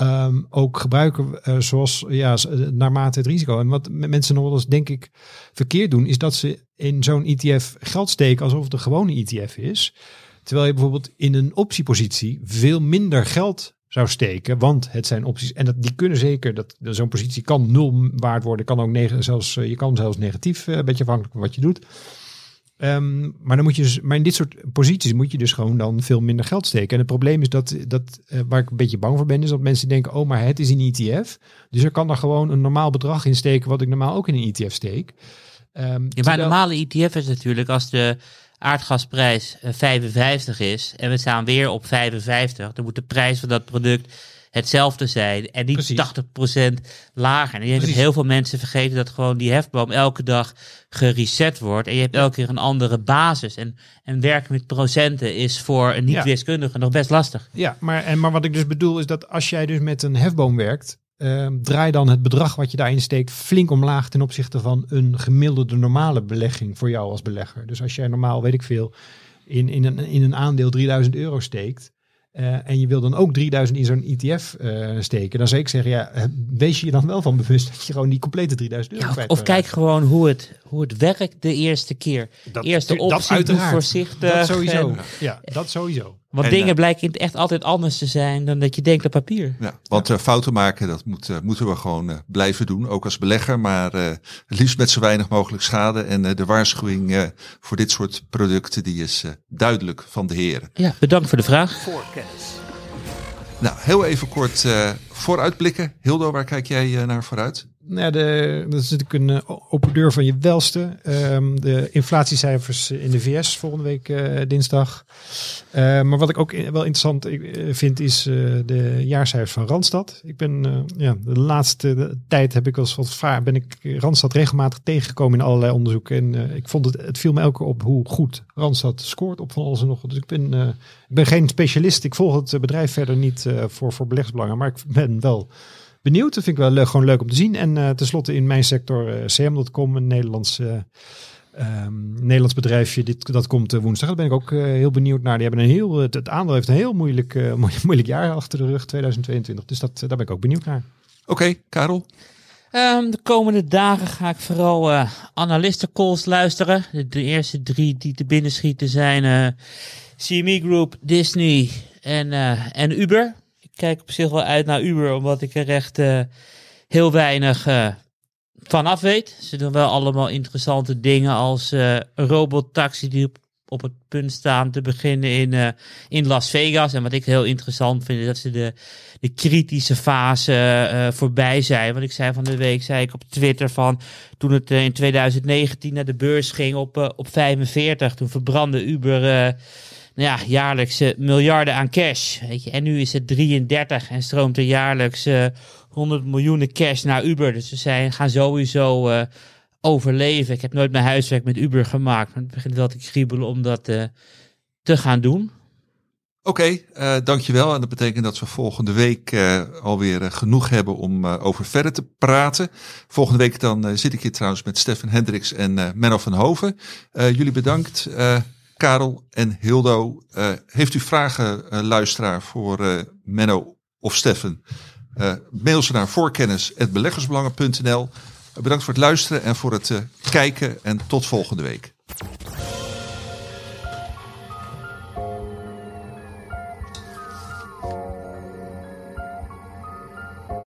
um, ook gebruiken uh, zoals, ja, naarmate het risico. En wat mensen nog wel eens, denk ik, verkeerd doen, is dat ze in zo'n ETF geld steken alsof het een gewone ETF is. Terwijl je bijvoorbeeld in een optiepositie veel minder geld zou steken, want het zijn opties en dat, die kunnen zeker, dat zo'n positie kan nul waard worden, kan ook negen, zelfs, je kan zelfs negatief, een beetje afhankelijk van wat je doet. Um, maar, dan moet je dus, maar in dit soort posities moet je dus gewoon dan veel minder geld steken. En het probleem is dat, dat uh, waar ik een beetje bang voor ben, is dat mensen denken, oh, maar het is een ETF. Dus er kan daar gewoon een normaal bedrag in steken, wat ik normaal ook in een ETF steek. Um, ja, maar terwijl... normale ETF is natuurlijk als de aardgasprijs 55 is en we staan weer op 55, dan moet de prijs van dat product hetzelfde zijn en niet Precies. 80% lager. En je hebt heel veel mensen vergeten dat gewoon die hefboom elke dag gereset wordt en je hebt elke keer een andere basis. En, en werken met procenten is voor een niet-wiskundige ja. nog best lastig. Ja, maar, en, maar wat ik dus bedoel is dat als jij dus met een hefboom werkt, Uh, draai dan het bedrag wat je daarin steekt flink omlaag ten opzichte van een gemiddelde normale belegging voor jou als belegger. Dus als jij normaal, weet ik veel, in, in, een, in een aandeel 3000 euro steekt uh, en je wil dan ook 3000 in zo'n ETF uh, steken, dan zou ik zeggen, ja, wees je je dan wel van bewust dat je gewoon die complete 3000 euro ja, Of, of kijk gewoon hoe het, hoe het werkt de eerste keer. Dat, Eerste optie, dat voorzichtig. Dat sowieso. En, ja, dat sowieso. Want En, dingen eh, blijken echt altijd anders te zijn dan dat je denkt op papier. Ja, want eh, fouten maken, dat moet, eh, moeten we gewoon blijven doen, ook als belegger. Maar eh, het liefst met zo weinig mogelijk schade. En eh, de waarschuwing eh, voor dit soort producten, die is eh, duidelijk van de heren. Ja, bedankt voor de vraag. Voorkennis. Nou, heel even kort eh, vooruitblikken. Hildo, waar kijk jij naar vooruit? Nou, de, dat is natuurlijk een eh, open deur van je welste. Ehm, de inflatiecijfers in de VS volgende week eh, dinsdag. Eh, maar wat ik ook wel interessant eh, vind is de jaarcijfers van Randstad. Ik ben ja, de laatste tijd heb ik eens wat vaar, ben ik Randstad regelmatig tegengekomen in allerlei onderzoeken. En ik vond het, het viel me elke keer op hoe goed Randstad scoort op van alles en nog. wat. Dus ik ben, ik ben geen specialist. Ik volg het bedrijf verder niet voor, voor beleggsbelangen. Maar ik ben wel benieuwd. Dat vind ik wel leuk, gewoon leuk om te zien. En eh tenslotte in mijn sector eh, cm.com, een Nederlands, eh, ehm, Nederlands bedrijfje. Dit, dat komt woensdag. Daar ben ik ook eh, heel benieuwd naar. Die hebben een heel, het, het aandeel heeft een heel moeilijk, eh, moeilijk, moeilijk jaar achter de rug, 2022. Dus dat, daar ben ik ook benieuwd naar. Oké, Karel. Ehm, de komende dagen ga ik vooral eh analistencalls luisteren. De, de eerste drie die te binnen schieten zijn eh, CME Group, Disney en, eh, en Uber. Kijk op zich wel uit naar Uber, omdat ik er echt eh, heel weinig eh, van af weet. Ze doen wel allemaal interessante dingen als eh, een robottaxi die op, het punt staan te beginnen in, eh, in Las Vegas. En wat ik heel interessant vind, is dat ze de, de kritische fase eh, voorbij zijn. Want ik zei van de week, zei ik op Twitter van, toen het eh, in 2019 naar de beurs ging op, eh, op 45, toen verbrandde Uber eh, ja, jaarlijks eh, miljarden aan cash. Weet je. En nu is het 33 en stroomt er jaarlijks eh 100 miljoenen cash naar Uber. Dus ze zijn, gaan sowieso eh, overleven. Ik heb nooit mijn huiswerk met Uber gemaakt. Maar het begint wel te kriebelen om dat eh, te gaan doen. Oké, eh, dankjewel. En dat betekent dat we volgende week eh, alweer eh, genoeg hebben om eh, over verder te praten. Volgende week dan eh, zit ik hier trouwens met Stefan Hendricks en eh, Menno van Hoven. Eh, jullie bedankt, eh, Karel en Hildo. Eh, heeft u vragen, eh, luisteraar, voor eh, Menno of Stefan? Eh, mail ze naar voorkennis.beleggersbelangen.nl. bedankt voor het luisteren en voor het kijken en tot volgende week.